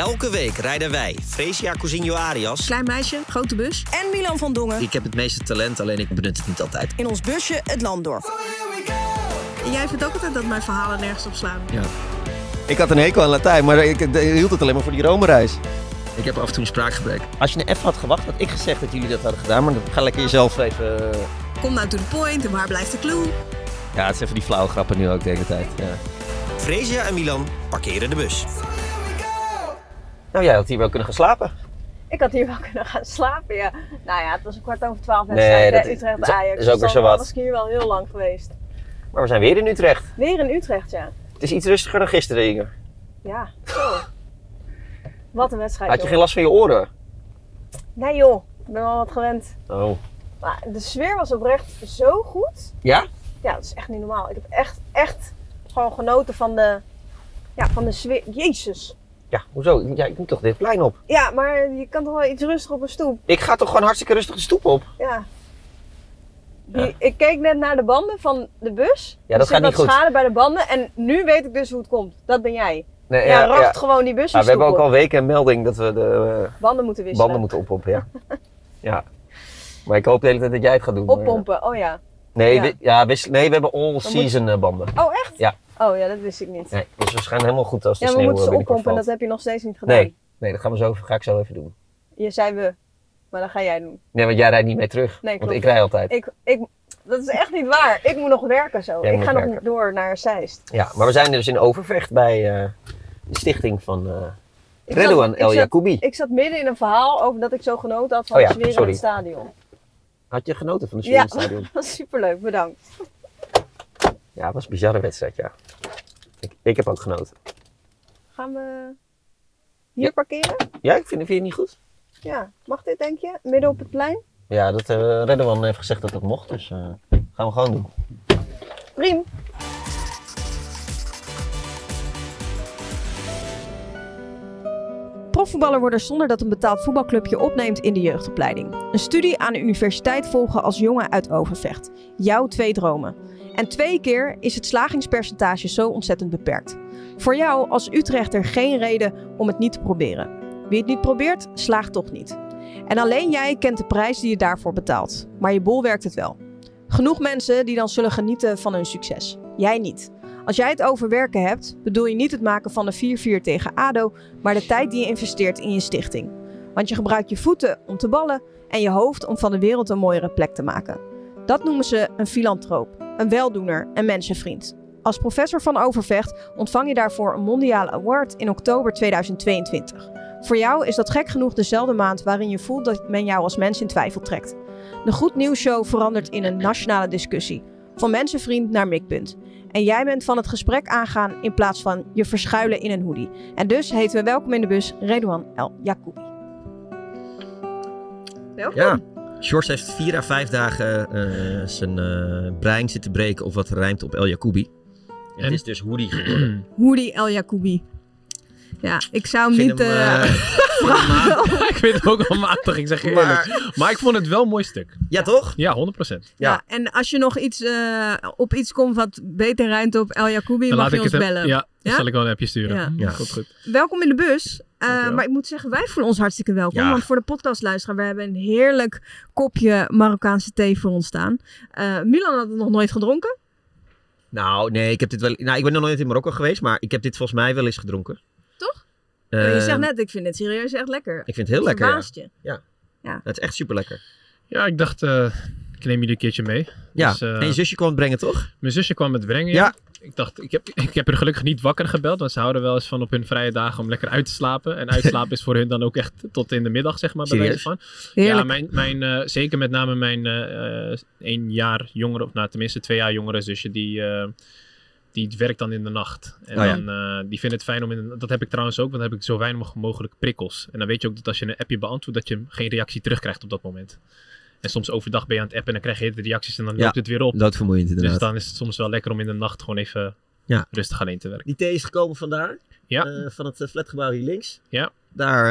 Elke week rijden wij, Fresia Cousinho Arias. Klein meisje, grote bus. En Milan van Dongen. Ik heb het meeste talent, alleen ik benut het niet altijd. In ons busje het land door. Jij vindt ook altijd dat mijn verhalen nergens op slaan. Ja. Ik had een hekel aan Latijn, maar ik ik hield het alleen maar voor die Rome-reis. Ik heb af en toe een spraakgebrek. Als je een even had gewacht, had ik gezegd dat jullie dat hadden gedaan. Maar dan ga lekker jezelf even... eh, Kom nou to the point en waar blijft de clue? Ja, het is even die flauwe grappen nu ook de hele tijd. Ja. Fresia en Milan parkeren de bus. Nou, jij had hier wel kunnen gaan slapen. Ik had hier wel kunnen gaan slapen, ja. Nou ja, het was een kwart over twaalf Nee, wedstrijd dat bij is- ook dus weer zowat. was ik hier wel heel lang geweest. Maar we zijn weer in Utrecht. Weer in Utrecht, ja. Het is iets rustiger dan gisteren, Inge. Ja, zo. Wat een wedstrijd, Had je joh. geen last van je oren? Nee joh, ik ben wel wat gewend. Oh. Maar de sfeer was oprecht zo goed. Ja? Ja, dat is echt niet normaal. Ik heb echt, echt gewoon genoten van de, ja, van de sfeer. Jezus. Ja, hoezo? Ja, ik moet toch dit plein op? Ja, maar je kan toch wel iets rustig op een stoep. Ik ga toch gewoon hartstikke rustig de stoep op? Ja. Die, Ik keek net naar de banden van de bus. Ja, dat Er gaat niet goed. schade bij de banden. En nu weet ik dus hoe het komt. Dat ben jij. Nee, Ja, racht gewoon die bus een we hebben ook op. al weken een melding dat we de eh, Banden moeten wisselen. banden moeten oppompen, ja. ja. Maar ik hoop de hele tijd dat jij het gaat doen. maar, Oppompen, oh ja. Nee, Ja. we, ja, nee, we hebben all-season eh, banden. Oh echt? Ja. Oh ja, dat wist ik niet. Nee, dus we schijnen helemaal goed als de ja, we sneeuw moeten eh, ze binnenkort oppompen en dat heb je nog steeds niet gedaan. Nee, nee, dat gaan we zo, ga ik zo even doen. Je zei we, maar dat ga jij doen. Nee, want jij rijdt niet mee terug. Nee, want ik rij altijd. Ik, ik, dat is echt niet waar. Ik moet nog werken zo. Jij ik ga nog door naar Zeist. Ja, maar we zijn dus in Overvecht bij eh, de stichting van eh Ik Redouan El zat- Jacoubi. Ik zat midden in een verhaal over dat ik zo genoten had van Oh ja, in het stadion. Had je genoten van de sfeer Ja, in het stadion? dat was superleuk. Bedankt. Ja, het was een bizarre wedstrijd, ja. Ik, ik heb ook genoten. Gaan we hier Ja. parkeren? Ja, ik vind, vind je het niet goed? Ja. Mag dit denk je? Midden op het plein? Ja, dat uh, heeft gezegd dat dat mocht, dus eh, gaan we gewoon doen. Priem. Profvoetballer worden zonder dat een betaald voetbalclub je opneemt in de jeugdopleiding. Een studie aan de universiteit volgen als jongen uit Overvecht. Jouw twee dromen. En twee keer is het slagingspercentage zo ontzettend beperkt. Voor jou als Utrechter geen reden om het niet te proberen. Wie het niet probeert, slaagt toch niet. En alleen jij kent de prijs die je daarvoor betaalt. Maar je bol werkt het wel. Genoeg mensen die dan zullen genieten van hun succes. Jij niet. Als jij het over werken hebt, bedoel je niet het maken van een 4-4 tegen ADO, maar de tijd die je investeert in je stichting. Want je gebruikt je voeten om te ballen en je hoofd om van de wereld een mooiere plek te maken. Dat noemen ze een filantroop, een weldoener en mensenvriend. Als professor van Overvecht ontvang je daarvoor een mondiale award in oktober 2022. Voor jou is dat gek genoeg dezelfde maand waarin je voelt dat men jou als mens in twijfel trekt. De Goed Nieuws Show verandert in een nationale discussie. Van mensenvriend naar mikpunt. En jij bent van het gesprek aangaan in plaats van je verschuilen in een hoodie. En dus heten we welkom in de bus Redouan El Jacoubi. Welkom. Ja. Sjors heeft vier à vijf dagen eh, zijn eh, brein zitten breken op wat rijmt op El Jacoubi. En het is dus hoodie geworden. Hoodie El Jacoubi. Ja, ik zou hem Ik niet... hem, eh, ik vind het ook wel matig, ik zeg je eerlijk. Maar, ik vond het wel een mooi stuk. ja, toch? Ja, 100%. ja. en als je nog iets, eh, op iets komt wat beter rijmt op El Jacoubi, Dan mag laat je ik ons het hem- bellen. Ja, Ja? zal ik wel een appje sturen. Ja. Ja, komt goed. Welkom in de bus. Eh, maar ik moet zeggen, wij voelen ons hartstikke welkom. Ja. Want voor de podcastluisteraar, we hebben een heerlijk kopje Marokkaanse thee voor ons staan. Eh, Milan had het nog nooit gedronken. Nou, nee, ik heb dit wel. Nou, ik ben nog nooit in Marokko geweest, maar ik heb dit volgens mij wel eens gedronken. Maar je zegt net, ik vind het serieus echt lekker. Ik vind het heel lekker. Ja. Verbaast je. Het is echt super lekker. Ja, ik dacht, eh, ik neem jullie een keertje mee. Ja. Dus, eh, en je zusje kwam het brengen, toch? Mijn zusje kwam het brengen. Ja. Ik dacht, ik heb, ik heb er gelukkig niet wakker gebeld. Want ze houden wel eens van op hun vrije dagen om lekker uit te slapen. En uitslapen is voor hun dan ook echt tot in de middag, zeg maar. Bij wijze van. Heerlijk. Ja, mijn, mijn, eh, zeker met name mijn eh, eh, één jaar jongere, of nou tenminste twee jaar jongere zusje, die, eh, die werkt dan in de nacht. En Oh ja. dan, eh, die vindt het fijn om in de, dat heb ik trouwens ook, want dan heb ik zo weinig mogelijk prikkels. En dan weet je ook dat als je een appje beantwoordt, dat je geen reactie terugkrijgt op dat moment. En soms overdag ben je aan het appen en dan krijg je de reacties en dan Ja. loopt het weer op. Doodvermoeiend Dus inderdaad. dan is het soms wel lekker om in de nacht gewoon even Ja. rustig alleen te werken. Die thee is gekomen vandaar. Ja. eh, van het eh, flatgebouw hier links. Ja. Daar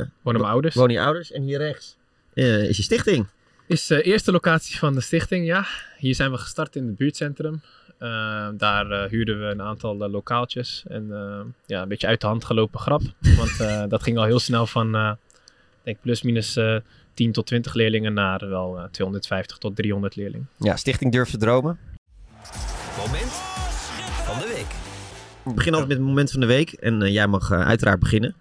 eh, Wonen mijn ouders. wonen je ouders. En hier rechts is je stichting. Is de eerste locatie van de stichting, ja. Hier zijn we gestart in het buurtcentrum. Eh, daar eh, huurden we een aantal eh, lokaaltjes. En eh, ja, een beetje uit de hand gelopen grap. Want eh, dat ging al heel snel van, eh, denk plus minus eh 10 tot 20 leerlingen naar wel eh, 250 tot 300 leerlingen. Ja, Stichting Durf te Dromen. Moment van de week. We beginnen altijd met het moment van de week. En jij mag uiteraard beginnen.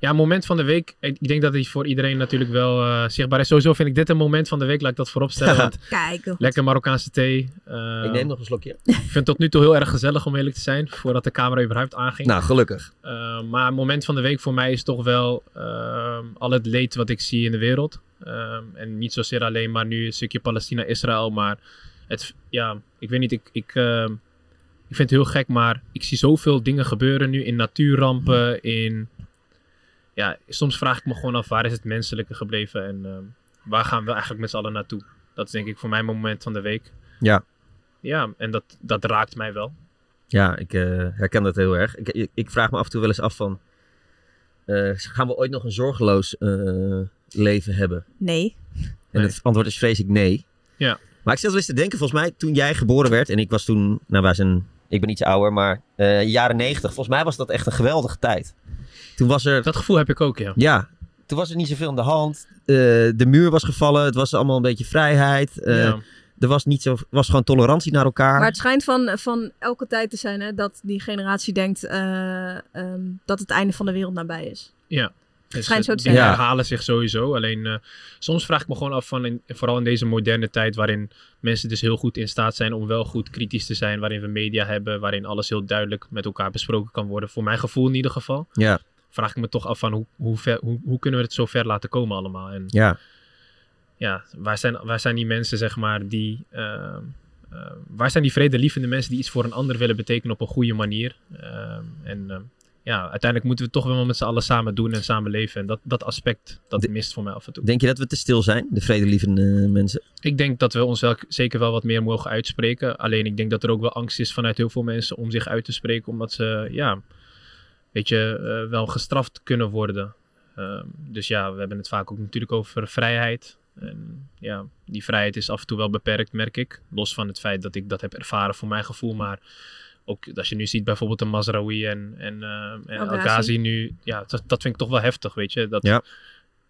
Ja, moment van de week. Ik denk dat die voor iedereen natuurlijk wel eh, zichtbaar is. Sowieso vind ik dit een moment van de week, laat ik dat voorop stellen. Want Kijken. lekker Marokkaanse thee. Eh, Ik neem nog een slokje. ik vind het tot nu toe heel erg gezellig om eerlijk te zijn. Voordat de camera überhaupt aanging. Nou, gelukkig. Uh, maar het moment van de week voor mij is toch wel ehm, al het leed wat ik zie in de wereld. Ehm, en niet zozeer alleen maar nu een stukje Palestina-Israël, maar het, ja, ik weet niet, ik, ik, ehm, ik vind het heel gek, maar ik zie zoveel dingen gebeuren nu in natuurrampen, in, ja, soms vraag ik me gewoon af, waar is het menselijke gebleven en ehm, waar gaan we eigenlijk met z'n allen naartoe? Dat is denk ik voor mij mijn moment van de week. Ja. Ja, en dat, dat raakt mij wel. Ja, ik eh, herken dat heel erg. Ik, ik, ik vraag me af en toe wel eens af van... eh, gaan we ooit nog een zorgeloos eh, leven hebben? Nee. En Nee. het antwoord is vrees ik nee. Ja. Maar ik zit wel eens te denken, volgens mij toen jij geboren werd... en ik was toen, nou wij zijn, ik ben iets ouder, maar eh, jaren negentig. Volgens mij was dat echt een geweldige tijd. Toen was er, Dat gevoel heb ik ook, ja. ja, toen was er niet zoveel aan de hand. Eh, de muur was gevallen, het was allemaal een beetje vrijheid. Eh, ja. Er was, niet zo, was gewoon tolerantie naar elkaar. Maar het schijnt van, van elke tijd te zijn hè, dat die generatie denkt eh, ehm, dat het einde van de wereld nabij is. Ja. Dus, schijnt zo te zijn. Ja. herhalen zich sowieso. Alleen eh, soms vraag ik me gewoon af van, in, vooral in deze moderne tijd waarin mensen dus heel goed in staat zijn om wel goed kritisch te zijn, waarin we media hebben, waarin alles heel duidelijk met elkaar besproken kan worden. Voor mijn gevoel in ieder geval. Ja, Vraag ik me toch af van hoe, hoe, ver, hoe, hoe kunnen we het zo ver laten komen allemaal? En ja. ja, waar zijn, waar zijn die mensen, zeg maar, die. ehm, ehm, waar zijn die vredelievende mensen die iets voor een ander willen betekenen op een goede manier? Ehm, en ja, uiteindelijk moeten we het toch wel met z'n allen samen doen en samen leven. En dat, dat aspect, dat mist voor mij af en toe. Denk je dat we te stil zijn, de vredelievende mensen? Ik denk dat we ons wel, zeker wel wat meer mogen uitspreken. Alleen ik denk dat er ook wel angst is vanuit heel veel mensen om zich uit te spreken. Omdat ze, ja, weet je, eh, wel gestraft kunnen worden. Ehm, dus ja, we hebben het vaak ook natuurlijk over vrijheid. En ja, die vrijheid is af en toe wel beperkt, merk ik. Los van het feit dat ik dat heb ervaren voor mijn gevoel. Maar ook als je nu ziet bijvoorbeeld een Mazraoui en, en, en El El Ghazi. Ghazi nu. Ja, dat, dat vind ik toch wel heftig, weet je. Dat, Ja.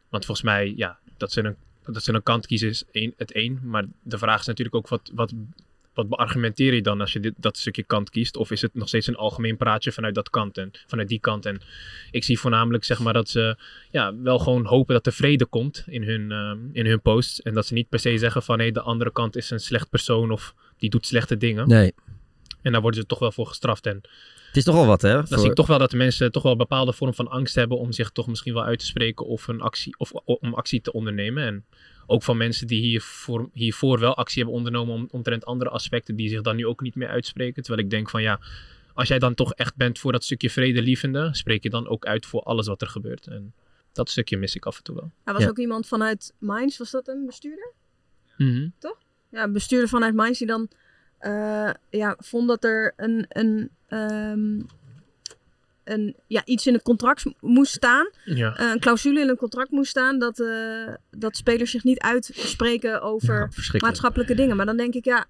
Want volgens mij, ja, dat ze een, dat ze een kant kiezen is één, het één. Maar de vraag is natuurlijk ook wat, wat, wat beargumenteer je dan als je dit, dat stukje kant kiest? Of is het nog steeds een algemeen praatje vanuit dat kant en vanuit die kant? En ik zie voornamelijk zeg maar dat ze ja, wel gewoon hopen dat er vrede komt in hun, ehm, in hun posts. En dat ze niet per se zeggen van hé, de andere kant is een slecht persoon of die doet slechte dingen. Nee. En daar worden ze toch wel voor gestraft. En Het is toch wel wat, hè? dan Voor- zie ik toch wel dat de mensen toch wel een bepaalde vorm van angst hebben om zich toch misschien wel uit te spreken of, een actie, of om actie te ondernemen. En ook van mensen die hiervoor, hiervoor wel actie hebben ondernomen om, omtrent andere aspecten die zich dan nu ook niet meer uitspreken. Terwijl ik denk van ja, als jij dan toch echt bent voor dat stukje vredelievende, spreek je dan ook uit voor alles wat er gebeurt. En dat stukje mis ik af en toe wel. Er was Ja. ook iemand vanuit Mainz, was dat een bestuurder? Mhm. Ja, een bestuurder vanuit Mainz die dan eh, ja, vond dat er een, een, ehm, een, ja, iets in het contract moest staan. Ja. Eh, een clausule in het contract moest staan dat, eh, dat spelers zich niet uitspreken over Ja, maatschappelijke dingen. Maar dan denk ik, ja,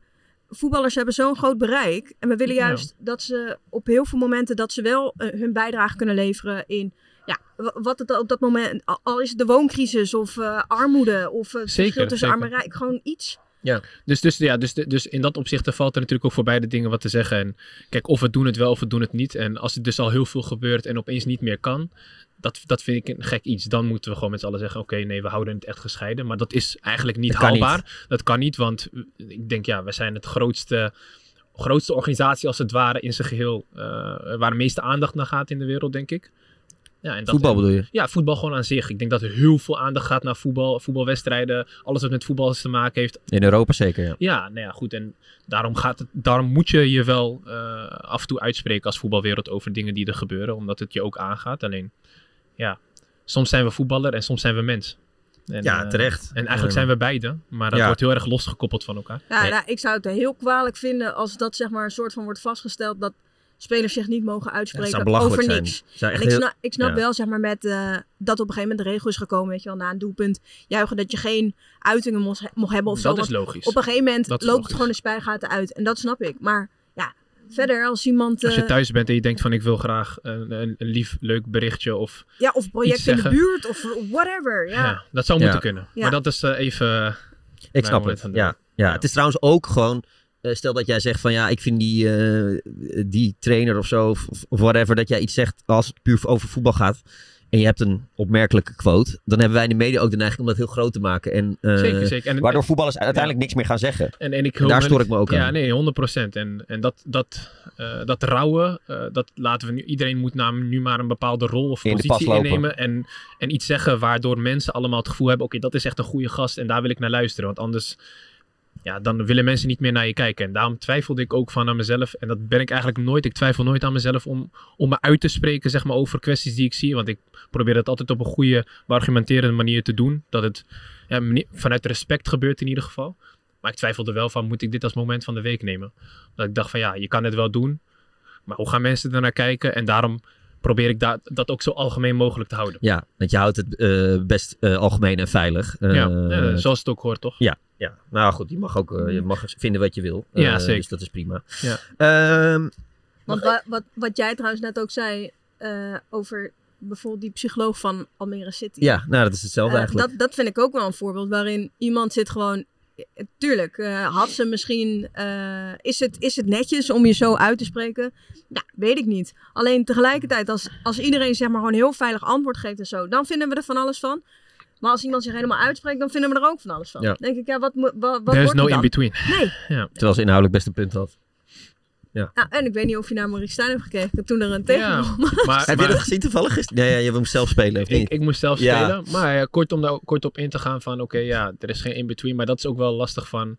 voetballers hebben zo'n groot bereik. En we willen Ja. juist dat ze op heel veel momenten dat ze wel eh, hun bijdrage kunnen leveren in. Ja, wa- wat het op dat moment, al- is het de wooncrisis of armoede of het Zeker, verschil tussen arm en zeker. rijk, gewoon iets. Dus, dus, ja, dus, dus in dat opzicht valt er natuurlijk ook voor beide dingen wat te zeggen. En kijk, of we doen het wel of we doen het niet. En als het dus al heel veel gebeurt en opeens niet meer kan, dat, dat vind ik een gek iets. Dan moeten we gewoon met z'n allen zeggen, oké, nee, we houden het echt gescheiden. Maar dat is eigenlijk niet Dat haalbaar. Dat kan niet, want eh, ik denk, ja, we zijn het grootste, grootste organisatie als het ware in zijn geheel, eh, waar de meeste aandacht naar gaat in de wereld, denk ik. Ja, en dat, Voetbal bedoel je? ja, voetbal gewoon aan zich. Ik denk dat er heel veel aandacht gaat naar voetbal, voetbalwedstrijden, alles wat met voetbal te maken heeft. In Europa zeker, ja. Ja, nou ja, goed. En daarom, gaat het, daarom moet je je wel eh, af en toe uitspreken als voetbalwereld over dingen die er gebeuren. Omdat het je ook aangaat. Alleen, ja, soms zijn we voetballer en soms zijn we mens. En, Ja, eh, terecht. En eigenlijk zijn we beide. Maar dat ja. wordt heel erg losgekoppeld van elkaar. Ja, Nee. nou, ik zou het heel kwalijk vinden als dat zeg maar een soort van wordt vastgesteld dat spelers zich niet mogen dat uitspreken over zijn. niks. En echt ik heel- snap, ik snap ja. wel, zeg maar, met, eh, dat op een gegeven moment de regel is gekomen, weet je wel, na een doelpunt juichen dat je geen uitingen mocht, mocht hebben of zo. dat is logisch. op een gegeven moment Dat loopt logisch. het gewoon de spijgaten uit. En dat snap ik. Maar ja, verder als iemand... Als je eh, thuis bent en je denkt van ik wil graag een, een, een lief, leuk berichtje of... ja, of project iets in de buurt of whatever. Ja. Ja, dat zou Ja. moeten kunnen. Ja. Maar dat is eh, even... Ik snap het. ja. Ja. Het is trouwens ook gewoon. Eh, stel dat jij zegt van ja, ik vind die, eh, die trainer of zo, of, of whatever, dat jij iets zegt als het puur over voetbal gaat. En je hebt een opmerkelijke quote. Dan hebben wij in de media ook de neiging om dat heel groot te maken. En, eh, zeker, zeker. En, Waardoor voetballers uiteindelijk niks meer gaan zeggen. En, en ik En daar stoor ik me ook ja, aan. nee, 100%. En, en dat, dat, dat rouwen, dat laten we nu. Iedereen moet nam, nu maar een bepaalde rol of positie innemen. En, en iets zeggen waardoor mensen allemaal het gevoel hebben: oké, dat is echt een goede gast en daar wil ik naar luisteren. Want anders. Ja, dan willen mensen niet meer naar je kijken. En daarom twijfelde ik ook van aan mezelf. En dat ben ik eigenlijk nooit. Ik twijfel nooit aan mezelf om, om me uit te spreken zeg maar, over kwesties die ik zie. Want ik probeer het altijd op een goede, beargumenterende manier te doen. Dat het ja, vanuit respect gebeurt in ieder geval. Maar ik twijfelde wel van, moet ik dit als moment van de week nemen? Dat ik dacht van, ja, je kan het wel doen. Maar hoe gaan mensen er naar kijken? En daarom probeer ik da- dat ook zo algemeen mogelijk te houden. Ja, want je houdt het eh, best eh, algemeen en veilig. Eh, ja, zoals het ook hoort, toch? Ja, ja. Nou goed, je mag ook eh, je mag vinden wat je wil. Ja, Eh, zeker. Dus dat is prima. Ja. Ehm, Want wa- wat, wat jij trouwens net ook zei eh, over bijvoorbeeld die psycholoog van Almere City. ja, nou dat is hetzelfde eigenlijk. dat, dat vind ik ook wel een voorbeeld waarin iemand zit gewoon. Eh, Tuurlijk, eh, had ze misschien. eh, is, het, is het netjes om je zo uit te spreken? Ja, weet ik niet. Alleen tegelijkertijd, als, als iedereen zeg maar gewoon heel veilig antwoord geeft en zo, dan vinden we er van alles van. Maar als iemand zich helemaal uitspreekt, dan vinden we er ook van alles van. Ja. Denk ik, ja, wat, moet- wat, wat There is wordt no in between. Nee. Terwijl ze inhoudelijk best een punt had. Ja, en ik weet niet of je naar Maurice Stijn hebt gekeken toen er een tegen Ja, maar, Heb je dat gezien toevallig? gisteren? Ja, ja, je moest zelf spelen, of ik, niet? ik moest zelf Ja. spelen. Maar ja, kort om daar kort op in te gaan van, oké, ja, er is geen in-between. Maar dat is ook wel lastig van,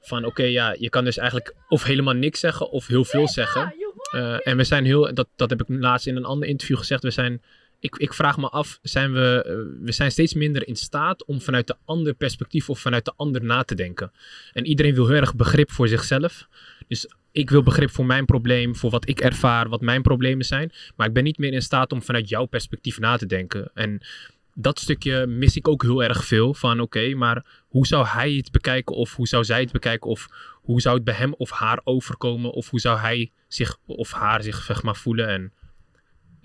van oké, ja, je kan dus eigenlijk of helemaal niks zeggen of heel veel zeggen. Eh, en we zijn heel, dat, dat heb ik laatst in een ander interview gezegd, we zijn, ik, ik vraag me af, zijn we, eh, we zijn steeds minder in staat om vanuit de ander perspectief of vanuit de ander na te denken. En iedereen wil heel erg begrip voor zichzelf. Dus ik wil begrip voor mijn probleem, voor wat ik ervaar, wat mijn problemen zijn. Maar ik ben niet meer in staat om vanuit jouw perspectief na te denken. En dat stukje mis ik ook heel erg veel. Van oké, maar hoe zou hij het bekijken? Of hoe zou zij het bekijken? Of hoe zou het bij hem of haar overkomen? Of hoe zou hij zich of haar zich zeg maar, voelen? En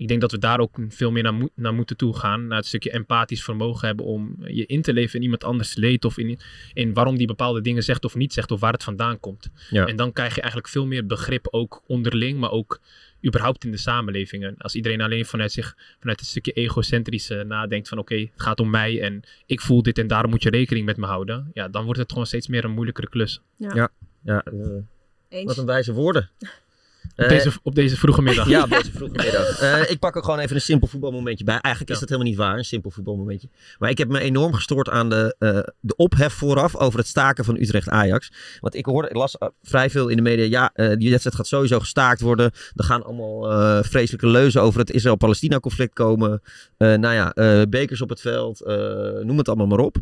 ik denk dat we daar ook veel meer naar, moet- naar moeten toe gaan. Naar het stukje empathisch vermogen hebben om je in te leven in iemand anders leed. Of in, in waarom die bepaalde dingen zegt of niet zegt. Of waar het vandaan komt. Ja. En dan krijg je eigenlijk veel meer begrip ook onderling. Maar ook überhaupt in de samenleving. En als iedereen alleen vanuit zich, vanuit het stukje egocentrische nadenkt van oké, het gaat om mij en ik voel dit en daarom moet je rekening met me houden. Ja, dan wordt het gewoon steeds meer een moeilijkere klus. Ja, eh, Eens. wat een wijze woorden. Op Eh, deze, op deze vroege middag. Ja, op deze vroege middag. Eh, ik pak er gewoon even een simpel voetbalmomentje bij. Eigenlijk is dat helemaal niet waar, een simpel voetbalmomentje. Maar ik heb me enorm gestoord aan de, eh, de ophef vooraf over het staken van Utrecht-Ajax. Want ik, hoorde, ik las vrij veel in de media, ja, die wedstrijd gaat sowieso gestaakt worden. Er gaan allemaal vreselijke leuzen over het Israël-Palestina-conflict komen. Eh, nou ja, bekers op het veld, noem het allemaal maar op.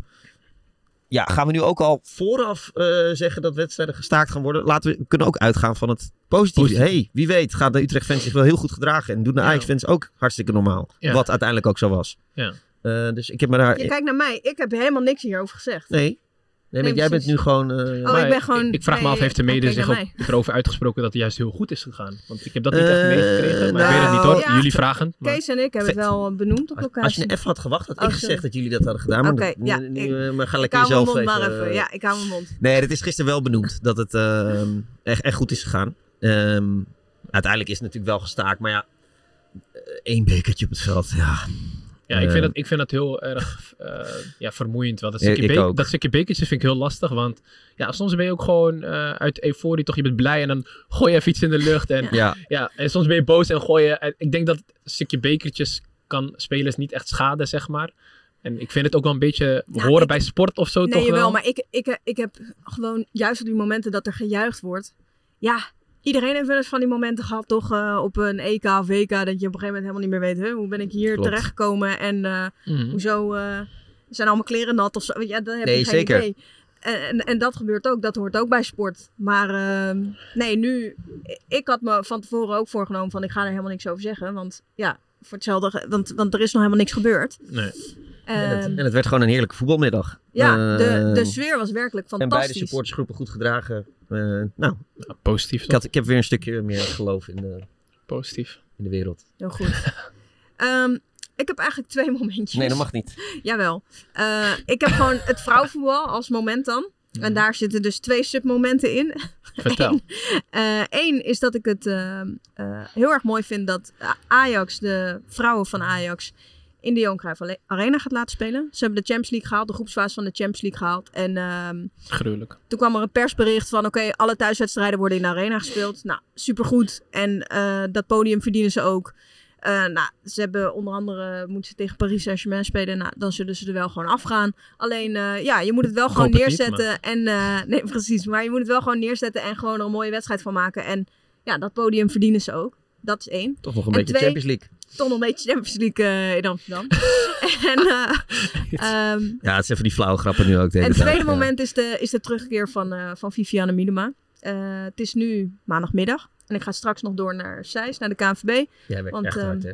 Ja, gaan we nu ook al vooraf eh, zeggen dat wedstrijden gestaakt gaan worden? Laten we, we kunnen ook uitgaan van het positieve. Positief. hey, wie weet gaat de Utrecht-fans zich wel heel goed gedragen. En doen de Ja. Ajax-fans ook hartstikke normaal. Ja. Wat uiteindelijk ook zo was. Ja. Eh, dus ik heb me daar... Je kijkt naar mij, ik heb helemaal niks hierover gezegd. Nee. Nee, Nee, want jij bent nu gewoon... eh, Oh, Maar ik ben gewoon- Ik, ik vraag me af, heeft de mede zich ook erover uitgesproken dat het juist heel goed is gegaan? Want ik heb dat niet echt Eh, meegekregen. Maar ik weet het niet nou, hoor. ja. Jullie vragen. Maar... Kees en ik hebben het wel benoemd op elkaar. als je even had gewacht, had ik gezegd sorry. dat jullie dat hadden gedaan. Maar, Oké, dat- ja, nu, ik- eh, maar ga ik lekker hou mijn jezelf mond maar even... eh, Ja, ik hou mijn mond. Nee, dat is gisteren wel benoemd. Dat het eh, echt, echt goed is gegaan. Ehm, uiteindelijk is het natuurlijk wel gestaakt. Maar ja, één bekertje op het veld. Ja, Ja, ik Eh, vind, dat, ik vind dat heel erg eh, ja, vermoeiend. Want dat, stukje ik be- ook. dat stukje bekertje vind ik heel lastig. Want ja, soms ben je ook gewoon eh, uit euforie toch. Je bent blij en dan gooi je even iets in de lucht. En, ja. ja. en soms ben je boos en gooi je... en ik denk dat een stukje bekertjes kan spelers niet echt schaden, zeg maar. En ik vind het ook wel een beetje Ja, horen ik- bij sport of zo Nee, toch jawel, wel. maar ik, ik, ik heb gewoon juist op die momenten dat er gejuicht wordt. Ja, iedereen heeft wel eens van die momenten gehad, toch? eh, op een EK of WK, dat je op een gegeven moment helemaal niet meer weet. Hoe ben ik hier Klopt. terechtgekomen en eh, Mhm. hoezo eh, zijn al mijn kleren nat of zo? Ja, dan heb Nee, je geen zeker. idee. en, en dat gebeurt ook, dat hoort ook bij sport. Maar ehm, nee, nu, ik had me van tevoren ook voorgenomen van ik ga er helemaal niks over zeggen. Want ja, voor hetzelfde, want, want er is nog helemaal niks gebeurd. Nee. En het, Ehm, en het werd gewoon een heerlijke voetbalmiddag. ja, de, Eh, de sfeer was werkelijk En beide fantastisch. supportersgroepen goed gedragen. Eh, nou, Ja, positief. ik, had, ik heb weer een stukje meer geloof in de, Positief. in de wereld. Heel goed. Ehm, ik heb eigenlijk twee momentjes. Nee, dat mag niet. Jawel. Eh, ik heb gewoon het vrouwenvoetbal als moment dan. En daar zitten dus twee submomenten in. Vertel. Eén is dat ik het eh, eh, heel erg mooi vind dat Ajax, de vrouwen van Ajax, in de Johan Cruijff Arena gaat laten spelen. Ze hebben de Champions League gehaald, de groepsfase van de Champions League gehaald. En Gruwelijk. toen kwam er een persbericht van: oké, alle thuiswedstrijden worden in de arena gespeeld. Nou, supergoed. En eh, dat podium verdienen ze ook. Eh, nou, ze hebben onder andere moeten ze tegen Paris Saint-Germain spelen. Nou, dan zullen ze er wel gewoon afgaan. Alleen, eh, ja, je moet het wel Ik gewoon niet, neerzetten. en, nee, precies. Maar je moet het wel gewoon neerzetten en gewoon er een mooie wedstrijd van maken. En ja, dat podium verdienen ze ook. Dat is één. Toch nog een En beetje twee- Champions League. Nog een beetje Champions League in Amsterdam. en eh, ehm, Ja, het zijn van die flauwe grappen nu ook. de en het tweede Ja. moment is de, is de terugkeer van, eh, van Viviane Minema. Eh, het is nu maandagmiddag. En ik ga straks nog door naar Zeist, naar de KNVB. Jij werkt want, echt ehm, hard, hè?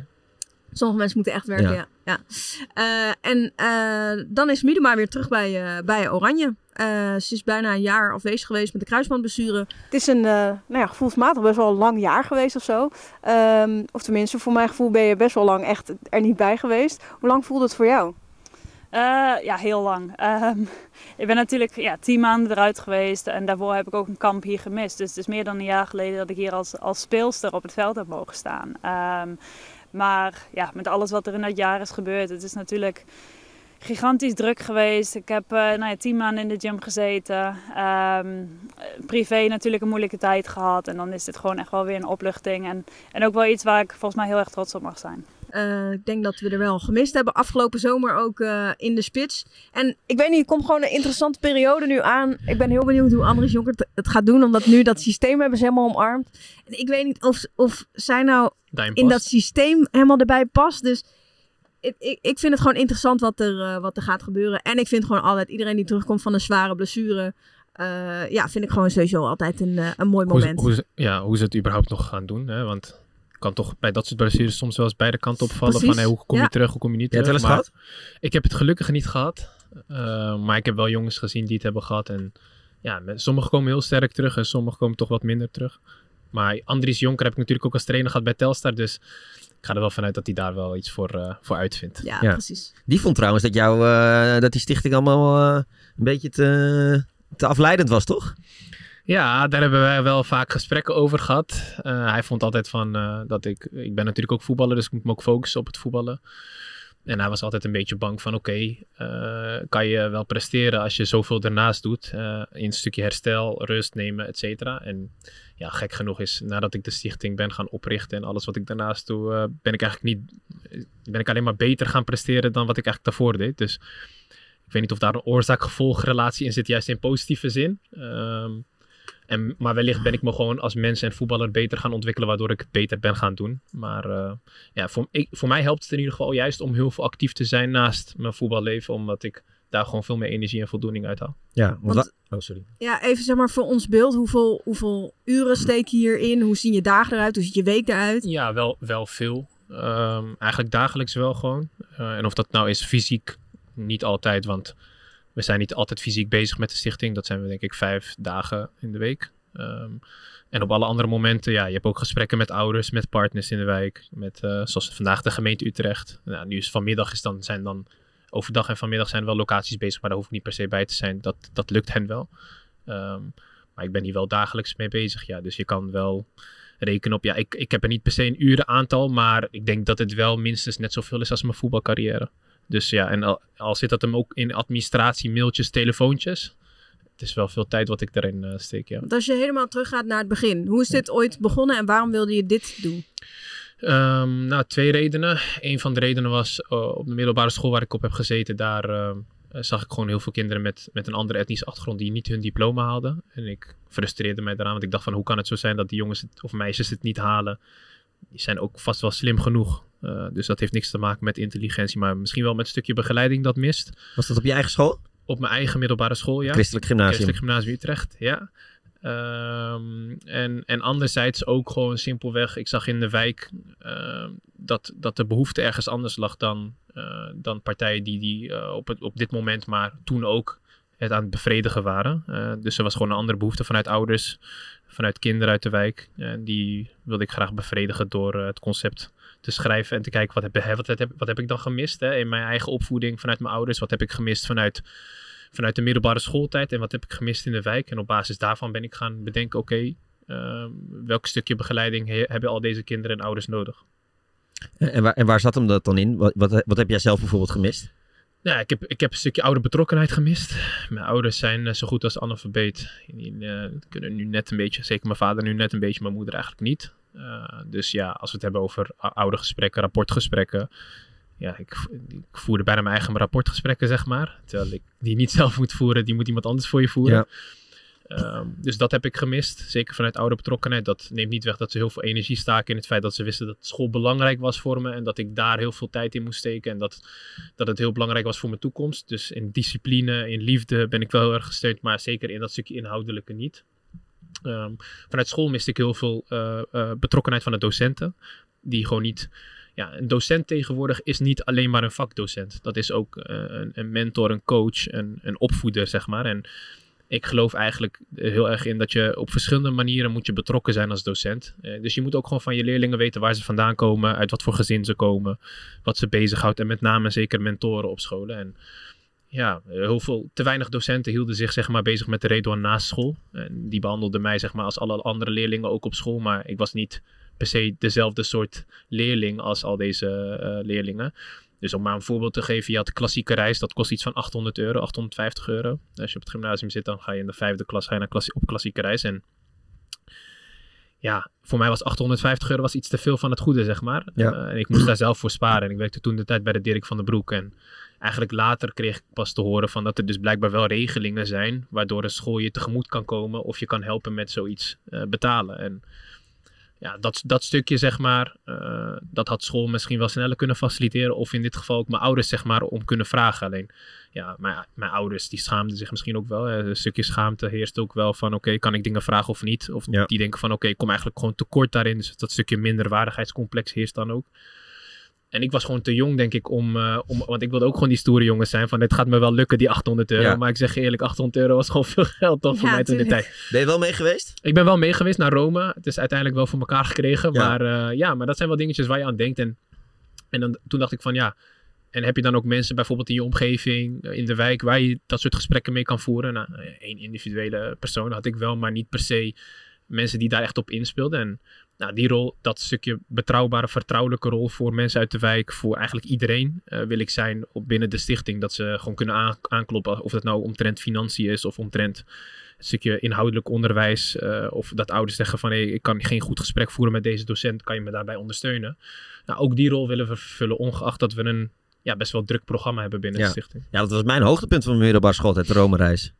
Sommige mensen moeten echt werken, ja. Ja. ja. Eh, en eh, dan is Minema weer terug bij, eh, bij Oranje. Eh, ze is bijna een jaar afwezig geweest met de kruisbandblessure. Het is een, eh, nou ja, gevoelsmatig best wel een lang jaar geweest of zo. Ehm, of tenminste, voor mijn gevoel ben je best wel lang echt er niet bij geweest. Hoe lang voelde het voor jou? Eh, ja, heel lang. Ehm, ik ben natuurlijk ja, tien maanden eruit geweest en daarvoor heb ik ook een kamp hier gemist. Dus het is meer dan een jaar geleden dat ik hier als, als speelster op het veld heb mogen staan. Ehm, maar ja, met alles wat er in dat jaar is gebeurd, het is natuurlijk gigantisch druk geweest. Ik heb eh, nou ja, tien maanden in de gym gezeten. Ehm, privé natuurlijk een moeilijke tijd gehad. En dan is dit gewoon echt wel weer een opluchting. En, en ook wel iets waar ik volgens mij heel erg trots op mag zijn. Eh, ik denk dat we er wel gemist hebben. Afgelopen zomer ook eh, in de spits. En ik weet niet, het komt gewoon een interessante periode nu aan. Ik ben heel benieuwd hoe Andries Jonker het- gaat doen. Omdat nu dat systeem hebben ze helemaal omarmd. En ik weet niet of, of zij nou in dat systeem helemaal erbij past. Dus ik, ik, ik vind het gewoon interessant wat er, eh, wat er gaat gebeuren. En ik vind gewoon altijd, iedereen die terugkomt van een zware blessure... eh, ja, vind ik gewoon sowieso altijd een, eh, een mooi hoe, moment. hoe, ze- ja, hoe ze het überhaupt nog gaan doen. Hè? Want kan toch bij dat soort blessures soms wel eens beide kanten opvallen. Precies, Van hey, hoe kom je ja. terug, hoe kom je niet terug. wel eens Maar gehad? Ik heb het gelukkig niet gehad. Eh, maar ik heb wel jongens gezien die het hebben gehad. En ja, met- sommigen komen heel sterk terug en sommigen komen toch wat minder terug. Maar Andries Jonker heb ik natuurlijk ook als trainer gehad bij Telstar. Dus ga er wel vanuit dat hij daar wel iets voor, eh, voor uitvindt. Ja, Ja. precies. Die vond trouwens dat, jou, eh, dat die stichting allemaal eh, een beetje te, te afleidend was, toch? Ja, daar hebben wij wel vaak gesprekken over gehad. Eh, hij vond altijd van eh, dat ik... Ik ben natuurlijk ook voetballer, dus ik moet me ook focussen op het voetballen. En hij was altijd een beetje bang van... Oké, eh, kan je wel presteren als je zoveel ernaast doet? eh, in een stukje herstel, rust nemen, et cetera. En ja, gek genoeg is nadat ik de stichting ben gaan oprichten... en alles wat ik daarnaast doe... eh, ben ik eigenlijk niet... ben ik alleen maar beter gaan presteren dan wat ik eigenlijk daarvoor deed. Dus ik weet niet of daar een oorzaak-gevolgrelatie in zit, juist in positieve zin. Ehm, en, maar wellicht ben ik me gewoon als mens en voetballer beter gaan ontwikkelen, waardoor ik het beter ben gaan doen. Maar eh, ja, voor, ik, voor mij helpt het in ieder geval juist om heel veel actief te zijn naast mijn voetballeven, omdat ik daar gewoon veel meer energie en voldoening uit haal. Ja, want Want- wa- oh, sorry. Ja, even zeg maar voor ons beeld. Hoeveel, hoeveel uren steek je hierin? Hoe zien je dagen eruit? Hoe ziet je week eruit? Ja, wel, wel veel. Ehm, eigenlijk dagelijks wel gewoon. Eh, en of dat nou is fysiek, niet altijd, want we zijn niet altijd fysiek bezig met de stichting. Dat zijn we denk ik vijf dagen in de week. Ehm, en op alle andere momenten, ja, je hebt ook gesprekken met ouders, met partners in de wijk. Met, eh, zoals vandaag de gemeente Utrecht. Nou, nu is vanmiddag is dan, zijn dan, overdag en vanmiddag zijn er wel locaties bezig, maar daar hoef ik niet per se bij te zijn. Dat, dat lukt hen wel. Ehm, maar ik ben hier wel dagelijks mee bezig, ja. Dus je kan wel rekenen op, ja, ik, ik heb er niet per se een urenaantal, maar ik denk dat het wel minstens net zoveel is als mijn voetbalcarrière. Dus ja, en al, al zit dat hem ook in administratie, mailtjes, telefoontjes. Het is wel veel tijd wat ik daarin eh, steek, ja. Want als je helemaal teruggaat naar het begin. Hoe is dit ooit begonnen en waarom wilde je dit doen? Ehm, nou, twee redenen. Een van de redenen was eh, op de middelbare school waar ik op heb gezeten, daar eh, zag ik gewoon heel veel kinderen met, met een andere etnische achtergrond die niet hun diploma haalden. En ik frustreerde mij daaraan, want ik dacht van hoe kan het zo zijn dat die jongens het, of meisjes het niet halen? Die zijn ook vast wel slim genoeg. Eh, dus dat heeft niks te maken met intelligentie, maar misschien wel met een stukje begeleiding dat mist. Was dat op je eigen school? Op mijn eigen middelbare school, ja. Christelijk gymnasium. Christelijk Gymnasium Utrecht, ja. Ehm, en, en anderzijds ook gewoon simpelweg, ik zag in de wijk ehm, dat, dat de behoefte ergens anders lag dan, eh, dan partijen die, die eh, op, het, op dit moment, maar toen ook het aan het bevredigen waren. Eh, dus er was gewoon een andere behoefte vanuit ouders, vanuit kinderen uit de wijk. En die wilde ik graag bevredigen door het concept te schrijven en te kijken wat heb, wat heb, wat heb ik dan gemist hè, in mijn eigen opvoeding vanuit mijn ouders. Wat heb ik gemist vanuit, vanuit de middelbare schooltijd en wat heb ik gemist in de wijk. En op basis daarvan ben ik gaan bedenken, oké, ehm, welk stukje begeleiding he- hebben al deze kinderen en ouders nodig. En waar, en waar zat hem dat dan in? Wat, wat, wat heb jij zelf bijvoorbeeld gemist? Ja, ik heb, ik heb een stukje oude betrokkenheid gemist. Mijn ouders zijn eh, zo goed als analfabeet. Die eh, kunnen nu net een beetje, zeker mijn vader nu net een beetje, mijn moeder eigenlijk niet. Eh, dus ja, als we het hebben over oude gesprekken, rapportgesprekken. Ja, ik, ik voerde bijna mijn eigen rapportgesprekken, zeg maar. Terwijl ik die niet zelf moet voeren, die moet iemand anders voor je voeren. Ja. Ehm, dus dat heb ik gemist. Zeker vanuit oude betrokkenheid. Dat neemt niet weg dat ze heel veel energie staken in het feit dat ze wisten dat school belangrijk was voor me. En dat ik daar heel veel tijd in moest steken. En dat, dat het heel belangrijk was voor mijn toekomst. Dus in discipline, in liefde ben ik wel heel erg gesteund. Maar zeker in dat stukje inhoudelijke niet. Ehm, vanuit school miste ik heel veel eh, eh, betrokkenheid van de docenten. Die gewoon niet ja, een docent tegenwoordig is niet alleen maar een vakdocent. Dat is ook eh, een, een mentor, een coach, een, een opvoeder, zeg maar. En ik geloof eigenlijk heel erg in dat je op verschillende manieren moet je betrokken zijn als docent. Eh, dus je moet ook gewoon van je leerlingen weten waar ze vandaan komen, uit wat voor gezin ze komen, wat ze bezighoudt. En met name zeker mentoren op scholen. En ja, heel veel, te weinig docenten hielden zich zeg maar bezig met de Redouan naast school. En die behandelden mij zeg maar als alle andere leerlingen ook op school. Maar ik was niet per se dezelfde soort leerling als al deze eh, leerlingen. Dus om maar een voorbeeld te geven, je had klassieke reis, dat kost iets van 800 euro, 850 euro. Als je op het gymnasium zit, dan ga je in de vijfde klas ga je naar klassie, op klassieke reis. En ja, voor mij was 850 euro was iets te veel van het goede, zeg maar. Ja. Eh, en ik moest daar zelf voor sparen. En ik werkte toen de tijd bij de Dirk van den Broek. En eigenlijk later kreeg ik pas te horen van dat er dus blijkbaar wel regelingen zijn, waardoor een school je tegemoet kan komen of je kan helpen met zoiets eh, betalen. En ja, dat, dat stukje, zeg maar, eh, dat had school misschien wel sneller kunnen faciliteren. Of in dit geval ook mijn ouders, zeg maar, om kunnen vragen. Alleen, ja, mijn, mijn ouders, die schaamden zich misschien ook wel. hè. Een stukje schaamte heerst ook wel van, oké, kan ik dingen vragen of niet? Of Ja. die denken van, oké, ik kom eigenlijk gewoon tekort daarin. Dus dat stukje minderwaardigheidscomplex heerst dan ook. En ik was gewoon te jong, denk ik, om, eh, om... Want ik wilde ook gewoon die stoere jongens zijn. Van, dit gaat me wel lukken, die 800 euro. Ja. Maar ik zeg je eerlijk, 800 euro was gewoon veel geld dan voor mij toen de tijd. Ben je wel mee geweest? Ik ben wel mee geweest naar Rome. Het is uiteindelijk wel voor elkaar gekregen. Ja. Maar eh, ja, maar dat zijn wel dingetjes waar je aan denkt. En, en dan, toen dacht ik van ja. En heb je dan ook mensen bijvoorbeeld in je omgeving, eh, in de wijk, waar je dat soort gesprekken mee kan voeren? Nou, één individuele persoon had ik wel, maar niet per se mensen die daar echt op inspeelden. En nou, die rol, dat stukje betrouwbare, vertrouwelijke rol voor mensen uit de wijk, voor eigenlijk iedereen, eh, wil ik zijn op binnen de stichting. Dat ze gewoon kunnen aan- aankloppen, of dat nou omtrent financiën is of omtrent een stukje inhoudelijk onderwijs. eh, of dat ouders zeggen van hey, ik kan geen goed gesprek voeren met deze docent, kan je me daarbij ondersteunen? Nou, ook die rol willen we vervullen, ongeacht dat we een ja, best wel druk programma hebben binnen Ja. de stichting. Ja, dat was mijn hoogtepunt van mijn middelbare schooltijd, de Rome-reis.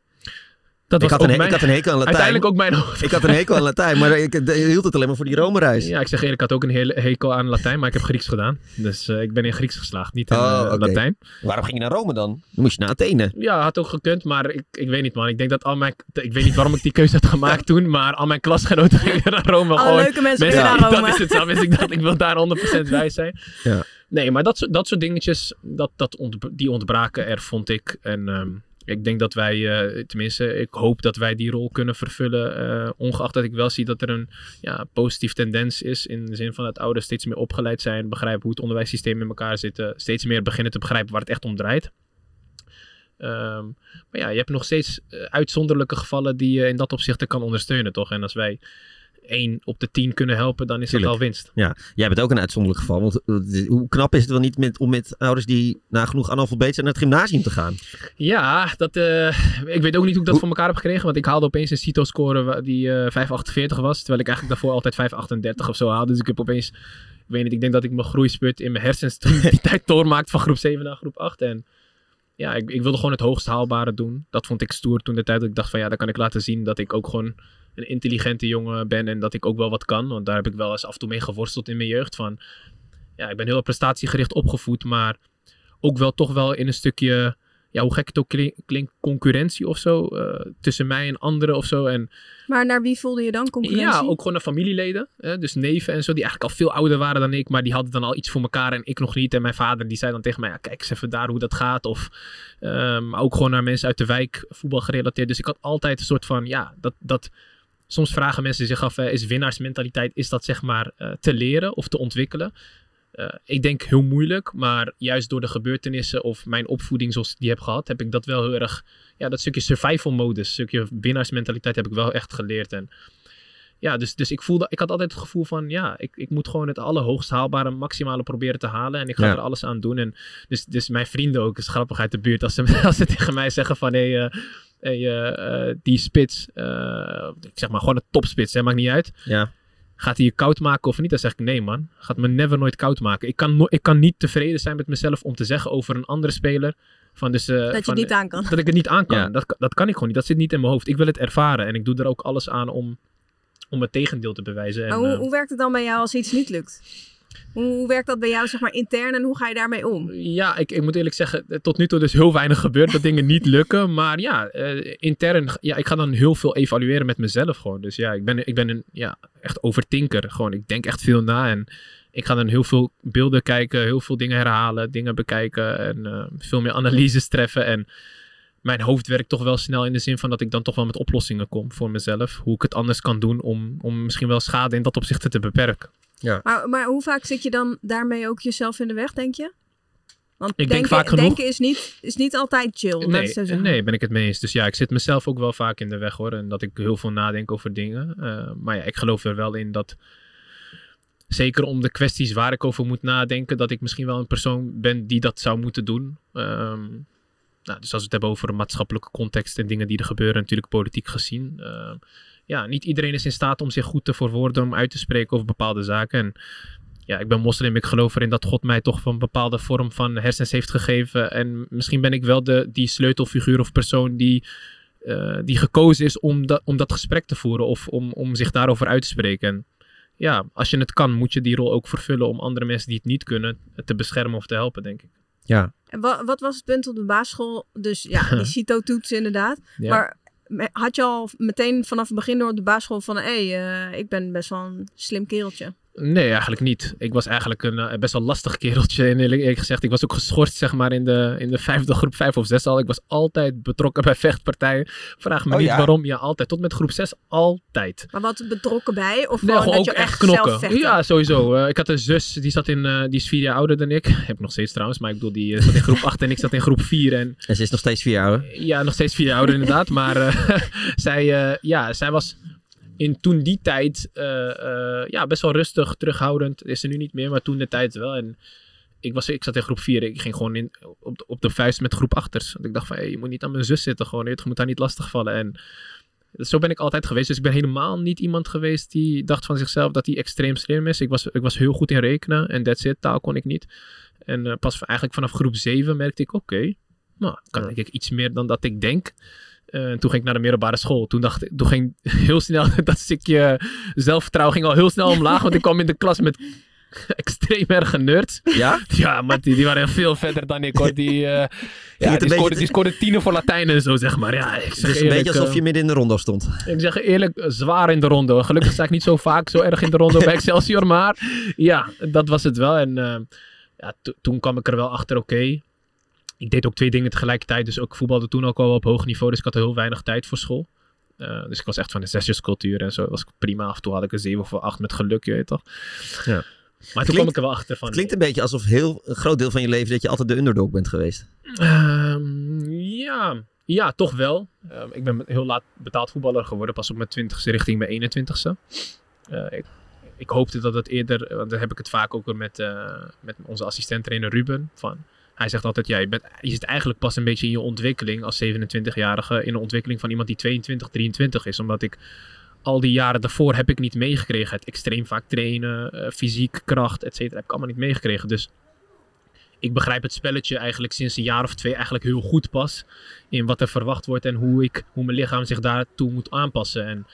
Dat Ik had, een, mijn, ik had een hekel aan Latijn. uiteindelijk ook mijn hoofd. Ik had een hekel aan Latijn, maar ik hield het alleen maar voor die Rome-reis. Ja, ik zeg eerlijk, ik had ook een hele hekel aan Latijn, maar ik heb Grieks gedaan. Dus eh, ik ben in Grieks geslaagd, niet in Oh, eh, oké. Latijn. Waarom ging je naar Rome dan? Dan moest je naar Athene. Ja, had ook gekund, maar ik, ik weet niet man. Ik denk dat al mijn... Ik weet niet waarom ik die keuze had gemaakt toen, maar al mijn klasgenoten gingen naar Rome. Alle gewoon leuke mensen mensen naar Rome. Dat is het zo. Dus ik dacht, ik wil daar 100% bij zijn. Ja. Nee, maar dat, soort- dat soort dingetjes, dat, dat ont, die ontbraken er, vond ik. En ehm, ik denk dat wij, eh, tenminste, ik hoop dat wij die rol kunnen vervullen. eh, ongeacht dat ik wel zie dat er een ja, positief tendens is. In de zin van dat ouders steeds meer opgeleid zijn, begrijpen hoe het onderwijssysteem in elkaar zit. eh, steeds meer beginnen te begrijpen waar het echt om draait. Ehm, maar ja, je hebt nog steeds uitzonderlijke gevallen die je in dat opzicht kan ondersteunen, toch? En als wij één op de tien kunnen helpen, dan is Tuurlijk. dat al winst. Ja, jij bent ook een uitzonderlijk geval. Want eh, hoe knap is het wel niet met, om met ouders die nagenoeg analfabeet zijn naar het gymnasium te gaan? Ja, dat, eh, ik weet ook niet hoe ik dat Hoe- voor elkaar heb gekregen. Want ik haalde opeens een CITO-score die eh 5,48 was. Terwijl ik eigenlijk daarvoor altijd 5,38 of zo haalde. Dus ik heb opeens, ik weet niet, ik denk dat ik mijn groeispurt in mijn hersens toen die tijd doormaakte van groep 7 naar groep 8. En ja, ik, ik wilde gewoon het hoogst haalbare doen. Dat vond ik stoer toen de tijd dat ik dacht van ja, dan kan ik laten zien dat ik ook gewoon een intelligente jongen ben. En dat ik ook wel wat kan. Want daar heb ik wel eens af en toe mee geworsteld in mijn jeugd. Van ja, ik ben heel prestatiegericht opgevoed, maar ook wel toch wel in een stukje ja, hoe gek het ook klink- klinkt, concurrentie of zo. eh, tussen mij en anderen of zo. En Maar naar wie voelde je dan concurrentie? ja, ook gewoon naar familieleden. Hè? Dus neven en zo, die eigenlijk al veel ouder waren dan ik. Maar die hadden dan al iets voor elkaar en ik nog niet. En mijn vader die zei dan tegen mij, ja, kijk eens even daar hoe dat gaat. Of maar ook gewoon naar mensen uit de wijk, voetbal gerelateerd. Dus ik had altijd een soort van, ja, dat... dat Soms vragen mensen zich af, eh, is winnaarsmentaliteit, is dat zeg maar eh, te leren of te ontwikkelen? Eh, ik denk heel moeilijk, maar juist door de gebeurtenissen of mijn opvoeding zoals die heb gehad, heb ik dat wel heel erg, ja, dat stukje survival modus, stukje winnaarsmentaliteit heb ik wel echt geleerd. En ja, dus, dus ik voelde, ik had altijd het gevoel van, ja, ik, ik moet gewoon het allerhoogst haalbare, maximale proberen te halen. En ik ga Ja. er alles aan doen. En dus, dus mijn vrienden ook, is grappig uit de buurt, als ze, als ze tegen mij zeggen van, hé, hey, eh, hey, eh, eh, die spits, eh, ik zeg maar gewoon een topspits, hè, maakt niet uit. Ja. Gaat hij je koud maken of niet? Dan zeg ik nee, man. Gaat me never nooit koud maken. Ik kan, no- ik kan niet tevreden zijn met mezelf om te zeggen over een andere speler. Van dus, eh, dat je van, het niet aan kan. dat ik het niet aan kan. Ja. Dat, dat kan ik gewoon niet. Dat zit niet in mijn hoofd. Ik wil het ervaren. En ik doe er ook alles aan om, om het tegendeel te bewijzen. En, Maar hoe, eh, hoe werkt het dan bij jou als iets niet lukt? Hoe, hoe werkt dat bij jou zeg maar intern en hoe ga je daarmee om? Ja, ik, ik moet eerlijk zeggen, eh, tot nu toe dus heel weinig gebeurd dat dingen niet lukken. Maar ja, eh, intern, ja, ik ga dan heel veel evalueren met mezelf gewoon. Dus ja, ik ben, ik ben een ja, echt overtinker. Gewoon, ik denk echt veel na en ik ga dan heel veel beelden kijken, heel veel dingen herhalen, dingen bekijken en veel meer analyses treffen. En mijn hoofd werkt toch wel snel in de zin van dat ik dan toch wel met oplossingen kom voor mezelf. Hoe ik het anders kan doen om, om misschien wel schade in dat opzicht te beperken. Maar, maar hoe vaak zit je dan daarmee ook jezelf in de weg, denk je? Want denk denken, vaak genoeg. denken is niet, is niet altijd chill. Nee, zo nee, ben ik het mee eens. Dus ja, ik zit mezelf ook wel vaak in de weg hoor. En dat ik heel veel nadenk over dingen. Eh, maar ja, ik geloof er wel in dat. Zeker om de kwesties waar ik over moet nadenken, dat ik misschien wel een persoon ben die dat zou moeten doen. Ehm, nou, dus als we het hebben over maatschappelijke context en dingen die er gebeuren, natuurlijk politiek gezien. eh, ja, niet iedereen is in staat om zich goed te verwoorden, om uit te spreken over bepaalde zaken. En ja, ik ben moslim, ik geloof erin dat God mij toch van een bepaalde vorm van hersens heeft gegeven. En misschien ben ik wel de, die sleutelfiguur of persoon die, eh, die gekozen is om dat, om dat gesprek te voeren of om, om zich daarover uit te spreken. En ja, als je het kan, moet je die rol ook vervullen om andere mensen die het niet kunnen te beschermen of te helpen, denk ik. Ja. En wa- wat was het punt op de basisschool? Dus ja, die CITO-toets inderdaad. Ja. Maar had je al meteen vanaf het begin door op de basisschool van... hé, hey, ik ben best wel een slim kereltje. Nee, eigenlijk niet. Ik was eigenlijk een eh, best wel lastig kereltje. En eerlijk, eerlijk gezegd, ik was ook geschorst zeg maar in de, in de vijfde groep vijf of zes al. Ik was altijd betrokken bij vechtpartijen. Vraag me Oh, niet ja? waarom. Ja, altijd. Tot met groep zes, altijd. Maar wat betrokken bij? Of Nee, gewoon dat ook je echt knokken. Ja, sowieso. Eh, ik had een zus, die, zat in, eh, die is vier jaar ouder dan ik. Heb ik nog steeds trouwens, maar ik bedoel, die zat in groep 8 en ik zat in groep 4. En En ze is nog steeds vier jaar ouder. ja, nog steeds vier jaar ouder inderdaad. Maar eh, zij, eh, ja, zij was in toen die tijd eh, eh, ja, best wel rustig, terughoudend. Is ze nu niet meer, maar toen de tijd wel. En ik, was, ik zat in groep 4. Ik ging gewoon in, op, de, op de vuist met groep 8ers. Want ik dacht van, hey, je moet niet aan mijn zus zitten. Gewoon, je moet haar niet lastigvallen. En zo ben ik altijd geweest. Dus ik ben helemaal niet iemand geweest die dacht van zichzelf dat hij extreem slim is. Ik was, ik was heel goed in rekenen en that's it. Taal kon ik niet. En eh, pas eigenlijk vanaf groep 7 merkte ik, oké, nou, kan denk ik iets meer dan dat ik denk. Eh, en toen ging ik naar de middelbare school. Toen dacht ik, toen ging heel snel dat stukje zelfvertrouwen ging al heel snel omlaag. want ik kwam in de klas met extreem erge nerds. Ja? Ja, maar die, die waren veel verder dan ik hoor. Die, eh, het ja, die, beetje scoorden tienen voor Latijn en zo, zeg maar. Ja, ik zeg Dus een eerlijk, beetje alsof eh, je midden in de ronde stond. ik zeg eerlijk, zwaar in de ronde. Gelukkig sta ik niet zo vaak zo erg in de ronde bij Excelsior. Maar ja, dat was het wel. En eh, ja, to- toen kwam ik er wel achter, oké. Ik deed ook twee dingen tegelijkertijd. Dus ook voetbalde toen ook al op hoog niveau. Dus ik had heel weinig tijd voor school. Eh, dus ik was echt van de zesjescultuur en zo. was ik prima. Af en toe had ik een zeven of acht met geluk, je weet toch. Ja. Maar toen Klinkt- kwam ik er wel achter van. Het klinkt een beetje alsof heel, een groot deel van je leven dat je altijd de underdog bent geweest. Ehm, ja. ja, toch wel. Ehm, ik ben heel laat betaald voetballer geworden. Pas op mijn twintigste richting mijn 21ste. Eh, ik, ik hoopte dat het eerder... Want daar heb ik het vaak ook weer met, eh, met onze assistent-trainer Ruben. Van, hij zegt altijd, ja, je, bent, zit eigenlijk pas een beetje in je ontwikkeling als 27-jarige. In de ontwikkeling van iemand die 22, 23 is. Omdat ik al die jaren daarvoor heb ik niet meegekregen. Het extreem vaak trainen, eh, fysiek, kracht, et cetera. Heb ik allemaal niet meegekregen. Dus ik begrijp het spelletje eigenlijk sinds een jaar of twee eigenlijk heel goed pas. In wat er verwacht wordt en hoe, ik, hoe mijn lichaam zich daartoe moet aanpassen. En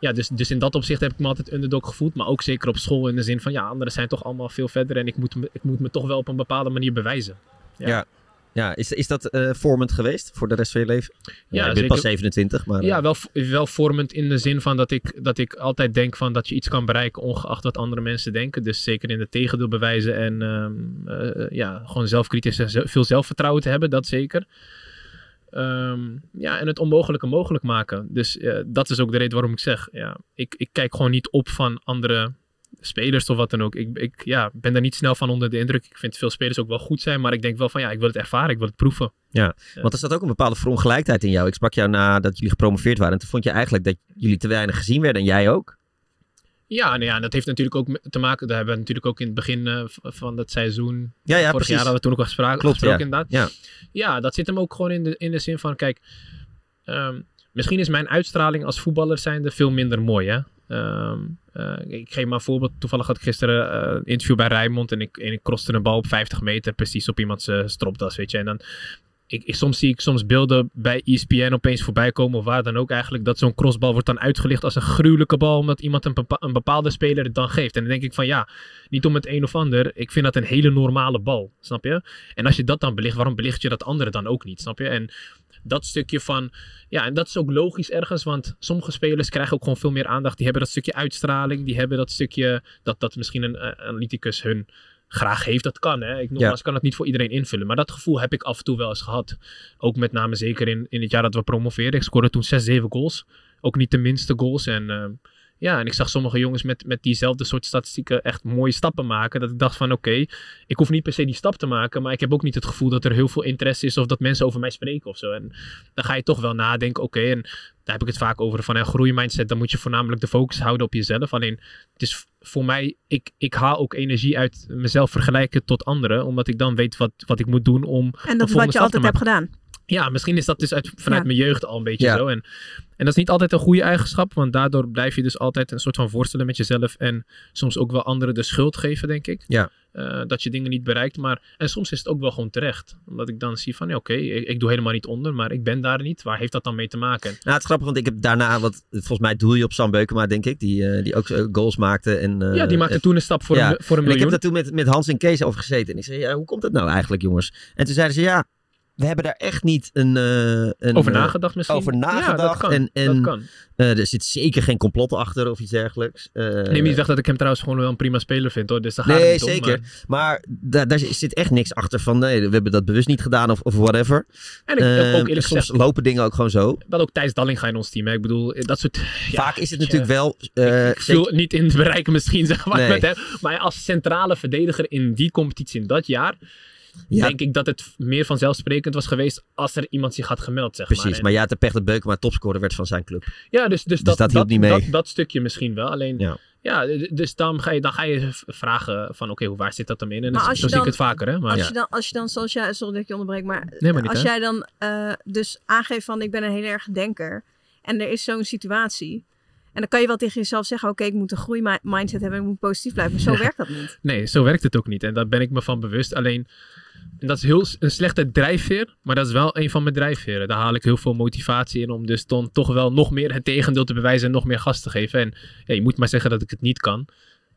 ja, dus, dus in dat opzicht heb ik me altijd underdog gevoeld. Maar ook zeker op school in de zin van ja, anderen zijn toch allemaal veel verder. En ik moet, me- ik moet me toch wel op een bepaalde manier bewijzen. Ja. Ja. Ja, is, is dat eh, vormend geweest voor de rest van je leven? Ja, je bent pas 27, maar... Ja, eh, wel, wel vormend in de zin van dat ik, dat ik altijd denk van dat je iets kan bereiken ongeacht wat andere mensen denken. Dus zeker in de tegendeel bewijzen en ehm, eh, ja, gewoon zelfkritisch en veel zelfvertrouwen te hebben, dat zeker. Ehm, ja, en het onmogelijke mogelijk maken. Dus eh, dat is ook de reden waarom ik zeg, ja, ik, ik kijk gewoon niet op van andere spelers of wat dan ook. Ik, ik ja, ben daar niet snel van onder de indruk. Ik vind veel spelers ook wel goed zijn, maar ik denk wel van ja, ik wil het ervaren, ik wil het proeven. Ja, want er zat ook een bepaalde verongelijkheid in jou. Ik sprak jou nadat jullie gepromoveerd waren. En toen vond je eigenlijk dat jullie te weinig gezien werden. En jij ook. Ja, nou ja, en dat heeft natuurlijk ook te maken. Daar hebben we natuurlijk ook in het begin eh, van dat seizoen. Ja, ja, vorig precies. jaar hadden we toen ook al gesproken. Klopt, gesproken ja. inderdaad. Ja. Ja, dat zit hem ook gewoon in de, in de zin van: kijk, ehm, misschien is mijn uitstraling als voetballer zijnde veel minder mooi. Hè? Ehm, eh, ik geef maar een voorbeeld. Toevallig had ik gisteren eh, een interview bij Rijnmond. En ik, en ik crosste een bal op 50 meter, precies op iemands eh, stropdas. Weet je. En dan ik, soms zie ik soms beelden bij ESPN opeens voorbij komen, of waar dan ook eigenlijk, dat zo'n crossbal wordt dan uitgelicht als een gruwelijke bal, omdat iemand een, een bepaalde speler het dan geeft. En dan denk ik van ja, niet om het een of ander, ik vind dat een hele normale bal, snap je? En als je dat dan belicht, waarom belicht je dat andere dan ook niet, snap je? En dat stukje van, ja, en dat is ook logisch ergens, want sommige spelers krijgen ook gewoon veel meer aandacht, die hebben dat stukje uitstraling, die hebben dat stukje, dat, dat misschien een eh, analyticus hun graag heeft, dat kan. Hè? Ik nogmaals, kan het niet voor iedereen invullen. Maar dat gevoel heb ik af en toe wel eens gehad. Ook met name zeker in, in het jaar dat we promoveerden. Ik scoorde toen 6, 7 goals. Ook niet de minste goals. En ehm, ja, en ik zag sommige jongens met, met diezelfde soort statistieken echt mooie stappen maken. Dat ik dacht van oké, ik hoef niet per se die stap te maken. Maar ik heb ook niet het gevoel dat er heel veel interesse is of dat mensen over mij spreken of zo. En dan ga je toch wel nadenken, oké, en daar heb ik het vaak over van een groeimindset. Dan moet je voornamelijk de focus houden op jezelf. Alleen het is voor mij, ik, ik haal ook energie uit mezelf vergelijken tot anderen. Omdat ik dan weet wat, wat ik moet doen om. En dat is wat je altijd hebt gedaan. Ja, misschien is dat dus uit, vanuit Ja. mijn jeugd al een beetje Ja. zo. En, en dat is niet altijd een goede eigenschap, want daardoor blijf je dus altijd een soort van worstelen met jezelf. En soms ook wel anderen de schuld geven, denk ik. Ja. Eh, dat je dingen niet bereikt. Maar, en soms is het ook wel gewoon terecht. Omdat ik dan zie van, ja, oké, ik, ik doe helemaal niet onder, maar ik ben daar niet. Waar heeft dat dan mee te maken? Nou, het is grappig, want ik heb daarna, wat, volgens mij doel je op Sam Beukema, denk ik. Die, eh, die ook eh, goals maakte. En, eh, ja, die maakte toen een stap voor, ja. een, voor een En ik miljoen. heb daar toen met, met Hans en Kees over gezeten. En ik zei, ja, hoe komt dat nou eigenlijk, jongens? En toen zeiden ze, ja, we hebben daar echt niet een... eh, een Over eh, nagedacht misschien? over Ja, dat nagedacht. kan. en, en dat kan. eh, er zit zeker geen complot achter of iets dergelijks. Eh, Neem niet weg dat ik hem trouwens gewoon wel een prima speler vind, hoor. Dus daar gaat het Nee, niet om, zeker. maar- Maar daar, daar zit echt niks achter van, nee, we hebben dat bewust niet gedaan of, of whatever. En ik, ook eerlijk soms gezegd, lopen dingen ook gewoon zo. wel ook Thijs Dallinga in ons team. Hè. Ik bedoel, dat soort... ja, Vaak is het natuurlijk wel... ik zeker- niet in het bereiken misschien, zeg maar. Nee. Met hem. Maar als centrale verdediger in die competitie in dat jaar... Ja. denk ik dat het meer vanzelfsprekend was geweest... als er iemand zich had gemeld, zeg Precies, maar. En- maar ja, de pech dat Beukema topscorer werd van zijn club. ja, dus, dus, dat, dat hielp niet mee. Dat, dat stukje misschien wel. Alleen, Ja. ja, dus dan ga je, dan ga je vragen van... oké, hoe waar zit dat dan in? En Maar dan, als zo je zie ik dan- het vaker, hè. Maar, Als, je dan, als je dan, zoals jij, sorry dat ik je onderbreek, maar, Nee, maar niet, als hè? jij dan eh, dus aangeeft van ik ben een heel erg denker en er is zo'n situatie. En dan kan je wel tegen jezelf zeggen, oké, ik moet een groeimindset hebben en ik moet positief blijven. Maar zo Ja. werkt dat niet. Nee, zo werkt het ook niet. En daar ben ik me van bewust. Alleen, en dat is heel een slechte drijfveer, maar dat is wel een van mijn drijfveren. Daar haal ik heel veel motivatie in om dus dan toch wel nog meer het tegendeel te bewijzen en nog meer gas te geven. En je moet maar zeggen dat ik het niet kan.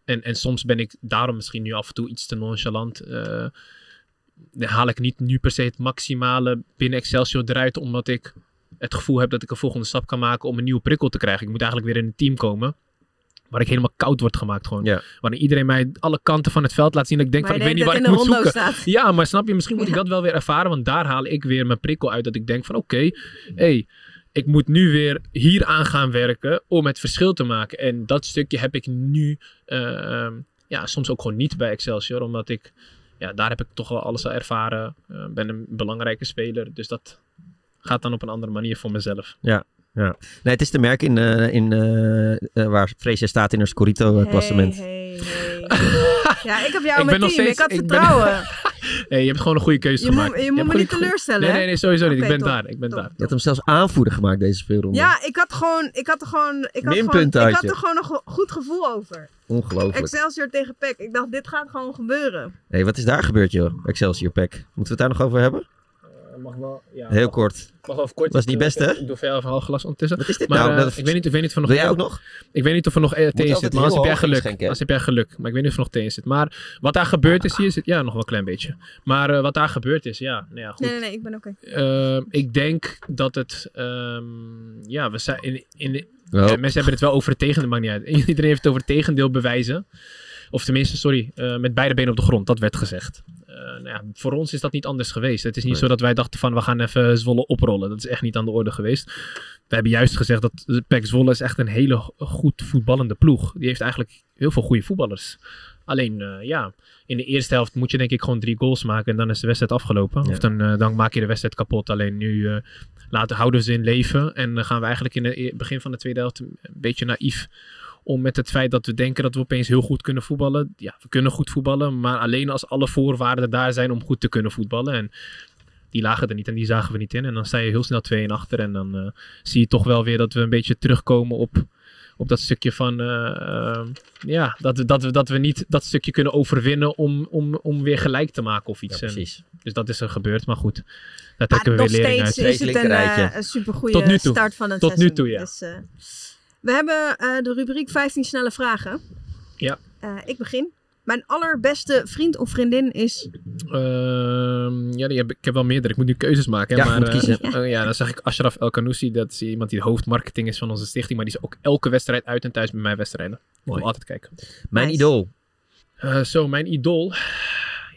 En, en soms ben ik daarom misschien nu af en toe iets te nonchalant. dan haal ik niet nu per se het maximale binnen Excelsior eruit, omdat ik het gevoel heb dat ik een volgende stap kan maken om een nieuwe prikkel te krijgen. Ik moet eigenlijk weer in een team komen. Waar ik helemaal koud word gemaakt gewoon. Ja. Waarin iedereen mij alle kanten van het veld laat zien. Dat ik denk maar van, ik weet niet waar ik moet zoeken. staat. Ja, maar snap je, misschien moet ik Ja. dat wel weer ervaren. Want daar haal ik weer mijn prikkel uit. Dat ik denk van, oké, hey, ik moet nu weer hier aan gaan werken om het verschil te maken. En dat stukje heb ik nu, eh, ehm, ja, soms ook gewoon niet bij Excelsior. Omdat ik, ja, daar heb ik toch wel alles al ervaren. Eh, ben een belangrijke speler. Dus dat gaat dan op een andere manier voor mezelf. Nee, het is te merken in, eh, in, eh, eh, waar Freesia staat in haar Scorito-klassement. Hey, hey, hey. Ja, ik heb jou Ik met ben nog team. steeds- ik had ik ben- vertrouwen. Hey, je hebt gewoon een goede keuze Je gemaakt. moet, je hebt moet me niet teleurstellen. Nee, nee, nee, sowieso niet. Ik ben top, daar. Ik ben top. daar. Je had hem zelfs aanvoerder gemaakt deze speelronde. Ja, ik had gewoon, ik had er gewoon, ik had gewoon, ik had er gewoon een go- goed gevoel over. Ongelooflijk. Excelsior tegen PEC. Ik dacht, dit gaat gewoon gebeuren. hey, wat is daar gebeurd, joh? Excelsior Pack. Moeten we het daar nog over hebben? Mag wel, ja, Heel mag- kort. mag wel kort. Was niet Ik- best, hè? Ik doe veel even een half glas ondertussen. Wat is dit Maar nou? Dat- ik, weet niet, ik weet niet of er nog... Wil jij ook nog? Ik weet niet of er nog eh, thee in zit, maar als heb jij geluk. Als heb jij geluk. Maar ik weet niet of er nog thee in zit. Maar wat daar gebeurd is hier, zit ja, nog wel een klein beetje. Maar eh, wat daar gebeurd is, ja, nou ja, goed. Nee, nee, nee, ik ben oké. Ehm, ik denk dat het, ehm, ja, we zijn in, in, Oh. ja, mensen hebben het wel over het tegendeel, maakt niet uit. Iedereen heeft het over het tegendeel bewijzen. Of tenminste, sorry, eh, met beide benen op de grond, dat werd gezegd. Eh, nou ja, voor ons is dat niet anders geweest. Het is niet Nee. zo dat wij dachten van, we gaan even Zwolle oprollen. Dat is echt niet aan de orde geweest. We hebben juist gezegd dat PEC Zwolle is echt een hele go- goed voetballende ploeg. Die heeft eigenlijk heel veel goede voetballers. Alleen, eh, ja, in de eerste helft moet je denk ik gewoon drie goals maken en dan is de wedstrijd afgelopen. Ja. Of dan, eh, dan maak je de wedstrijd kapot. Alleen nu laten, houden ze in leven en dan gaan we eigenlijk in het e- begin van de tweede helft een beetje naïef om met het feit dat we denken dat we opeens heel goed kunnen voetballen. Ja, we kunnen goed voetballen, maar alleen als alle voorwaarden daar zijn om goed te kunnen voetballen. En die lagen er niet en die zagen we niet in. En dan sta je heel snel 2-1 achter. En dan eh, zie je toch wel weer dat we een beetje terugkomen op, op dat stukje van... eh, eh, ja, dat we, dat, we, dat we niet dat stukje kunnen overwinnen om, om, om weer gelijk te maken of Ja, iets. En precies. dus dat is er gebeurd. Maar goed, daar Maar trekken we nog weer lering steeds uit. is het een, rijtje. eh, een supergoeie Tot nu toe. start van het Tot nu seizoen. toe, ja. Dus, eh, we hebben eh, de rubriek 15 snelle vragen. Ja. Eh, ik begin. Mijn allerbeste vriend of vriendin is... Ehm, ja, die heb, ik heb wel meerdere. Ik moet nu keuzes maken. Hè, Ja, maar, moet eh, kiezen. oh ja, dan zeg ik Ashraf El Kanoussi. Dat is iemand die de hoofdmarketing is van onze stichting. Maar die is ook elke wedstrijd uit en thuis bij mijn wedstrijden. Ik wil Mooi. altijd kijken. Mijn Nice. idool. Eh, zo, mijn idool.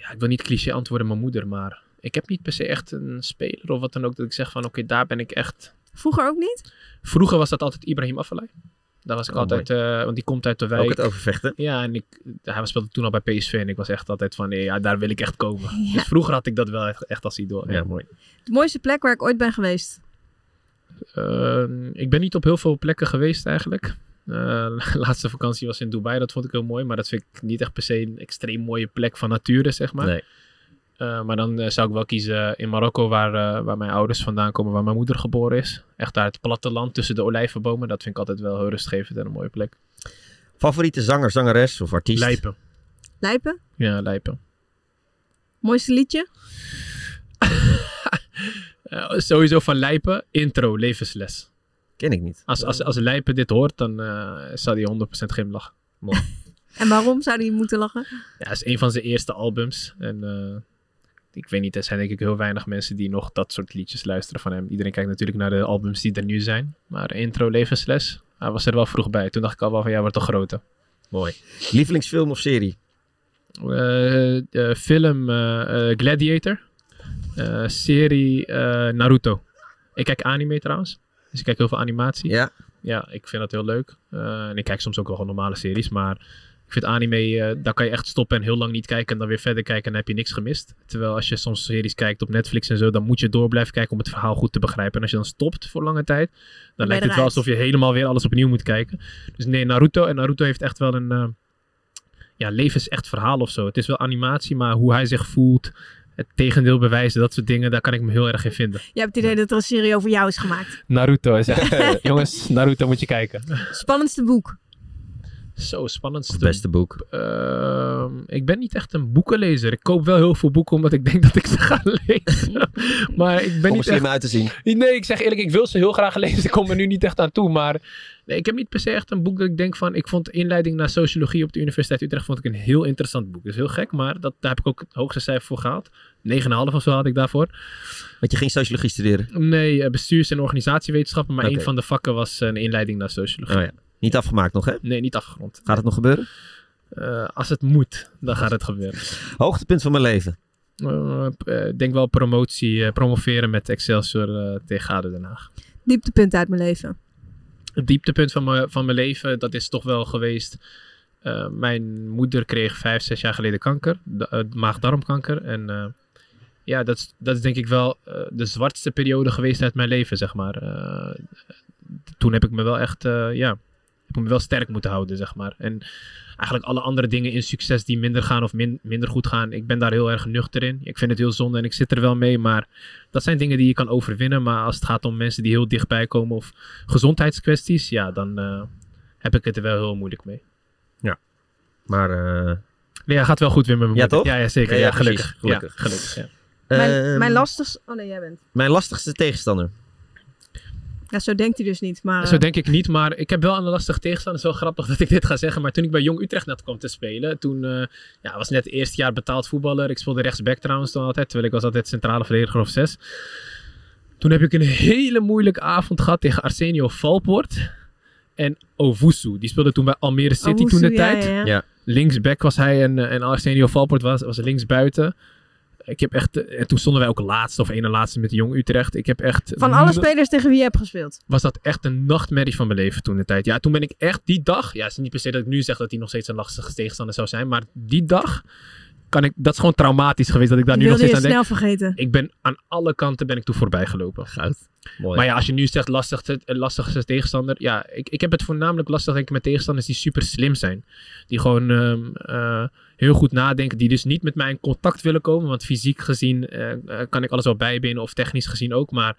Ja, ik wil niet cliché antwoorden, mijn moeder. Maar ik heb niet per se echt een speler of wat dan ook. Dat ik zeg van, oké, daar ben ik echt... Vroeger ook niet? Vroeger was dat altijd Ibrahim Afellay. Daar was ik Oh, altijd... eh, want die komt uit de Ook wijk. het overvechten. Ja, en ik, hij speelde toen al bij PSV. En ik was echt altijd van, nee, ja, daar wil ik echt komen. Ja. Dus vroeger had ik dat wel echt, echt als idool. Ja, mooi. De mooiste plek waar ik ooit ben geweest. Eh, ik ben niet op heel veel plekken geweest eigenlijk. Eh, laatste vakantie was in Dubai, dat vond ik heel mooi. Maar dat vind ik niet echt per se een extreem mooie plek van nature, zeg maar. Nee. Eh, maar dan eh, zou ik wel kiezen in Marokko, waar, eh, waar mijn ouders vandaan komen, waar mijn moeder geboren is. Echt daar het platteland tussen de olijvenbomen. Dat vind ik altijd wel heel rustgevend en een mooie plek. Favoriete zanger, zangeres of artiest? Lijpen. Lijpen? Ja, Lijpen. Mooiste liedje? Eh, sowieso van Lijpen, intro, levensles. Ken ik niet. Als, als, als Lijpen dit hoort, dan eh zou hij 100% glimlachen. En waarom zou die moeten lachen? Ja, het is een van zijn eerste albums. En eh, ik weet niet, er zijn denk ik heel weinig mensen die nog dat soort liedjes luisteren van hem. Iedereen kijkt natuurlijk naar de albums die er nu zijn. Maar intro Levensles, hij was er wel vroeg bij. Toen dacht ik al wel van, ja, wordt toch groter. Mooi. Lievelingsfilm of serie? Eh, eh, film eh, Gladiator. Serie Naruto. Ik kijk anime trouwens. Dus ik kijk heel veel animatie. Ja. Ja, ik vind dat heel leuk. En ik kijk soms ook wel gewoon normale series. Maar ik vind anime, eh, daar kan je echt stoppen en heel lang niet kijken. En dan weer verder kijken en dan heb je niks gemist. Terwijl als je soms series kijkt op Netflix en zo, dan moet je door blijven kijken om het verhaal goed te begrijpen. En als je dan stopt voor lange tijd, dan lijkt het wel alsof je helemaal weer alles opnieuw moet kijken. Dus nee, Naruto. En Naruto heeft echt wel een eh, ja, levensecht verhaal of zo. Het is wel animatie, maar hoe hij zich voelt, het tegendeel bewijzen, dat soort dingen, daar kan ik me heel erg in vinden. Je hebt het idee dat er een serie over jou is gemaakt. Naruto is echt, jongens, Naruto moet je kijken. Spannendste boek? Zo, spannend. Of beste boek? Ehm, ik ben niet echt een boekenlezer. Ik koop wel heel veel boeken omdat ik denk dat ik ze ga lezen. maar ik ben Om er niet slim echt... uit te zien. Nee, ik zeg eerlijk, ik wil ze heel graag lezen. Ik kom er nu niet echt aan toe. Maar nee, ik heb niet per se echt een boek dat ik denk van... Ik vond de inleiding naar sociologie op de Universiteit Utrecht vond ik een heel interessant boek. Dat is heel gek, maar dat, daar heb ik ook het hoogste cijfer voor gehaald. 9,5 of zo had ik daarvoor. Want je ging sociologie studeren. Nee, eh, bestuurs- en organisatiewetenschappen. Maar een van de vakken was een inleiding naar sociologie. Oh ja. Niet afgemaakt nog, hè? Nee, niet afgerond. Gaat het nog gebeuren? Eh, als het moet, dan gaat het gebeuren. Hoogtepunt van mijn leven. Ik denk wel promotie, eh, promoveren met Excelsior eh tegen ADO Den Haag. Dieptepunt uit mijn leven. Het dieptepunt van, mijn van mijn leven, dat is toch wel geweest. eh, mijn moeder kreeg vijf, zes jaar geleden kanker, eh, maag-darmkanker. En eh, ja, dat is, dat is denk ik wel eh, de zwartste periode geweest uit mijn leven, zeg maar. Eh, toen heb ik me wel echt, eh, ja, heb ik me wel sterk moeten houden, zeg maar. En eigenlijk alle andere dingen in succes die minder gaan of min- minder goed gaan, ik ben daar heel erg nuchter in. Ik vind het heel zonde en ik zit er wel mee, maar dat zijn dingen die je kan overwinnen. Maar als het gaat om mensen die heel dichtbij komen of gezondheidskwesties, ja, dan eh, heb ik het er wel heel moeilijk mee. Maar eh, Nee, hij gaat wel goed weer met mijn Ja, moeder. toch? Ja, ja zeker. Ja, Ja, ja, precies. gelukkig. Gelukkig. Ja, gelukkig ja. Mijn, Ehm, mijn lastigste... Oh nee, jij bent. mijn lastigste tegenstander. Ja, zo denkt hij dus niet. Maar, Zo eh, denk ik niet, maar ik heb wel een lastige tegenstander. Het is wel grappig dat ik dit ga zeggen. Maar toen ik bij Jong Utrecht net kwam te spelen, toen eh, ja, was net het eerste jaar betaald voetballer. Ik speelde rechtsback trouwens toen altijd, terwijl ik was altijd centrale verdediger of zes. Toen heb ik een hele moeilijke avond gehad tegen Arsenio Valpoort en Owusu. Die speelde toen bij Almere City Owusu, toen de ja, tijd. ja, ja. Ja. Linksback was hij en, eh, en Arsenio Valpoort was, was linksbuiten. Ik heb echt, eh, en toen stonden wij ook laatste of ene laatste met Jong Utrecht. Ik heb echt Van alle spelers tegen wie je hebt gespeeld. was dat echt een nachtmerrie van mijn leven toen de tijd. Ja, toen ben ik echt die dag. Ja, het is niet per se dat ik nu zeg dat hij nog steeds een lastige tegenstander zou zijn. Maar die dag kan ik. Dat is gewoon traumatisch geweest dat ik daar nu nog steeds je aan denk. snel vergeten. Ik ben aan alle kanten ben ik toen voorbij gelopen. Goud. Mooi. Maar ja, als je nu zegt lastigste, eh, lastigste tegenstander. Ja, ik, ik heb het voornamelijk lastig denk ik met tegenstanders die super slim zijn. Die gewoon ehm, eh, heel goed nadenken. Die dus niet met mij in contact willen komen. Want fysiek gezien eh, kan ik alles wel bijbenen. Of technisch gezien ook. Maar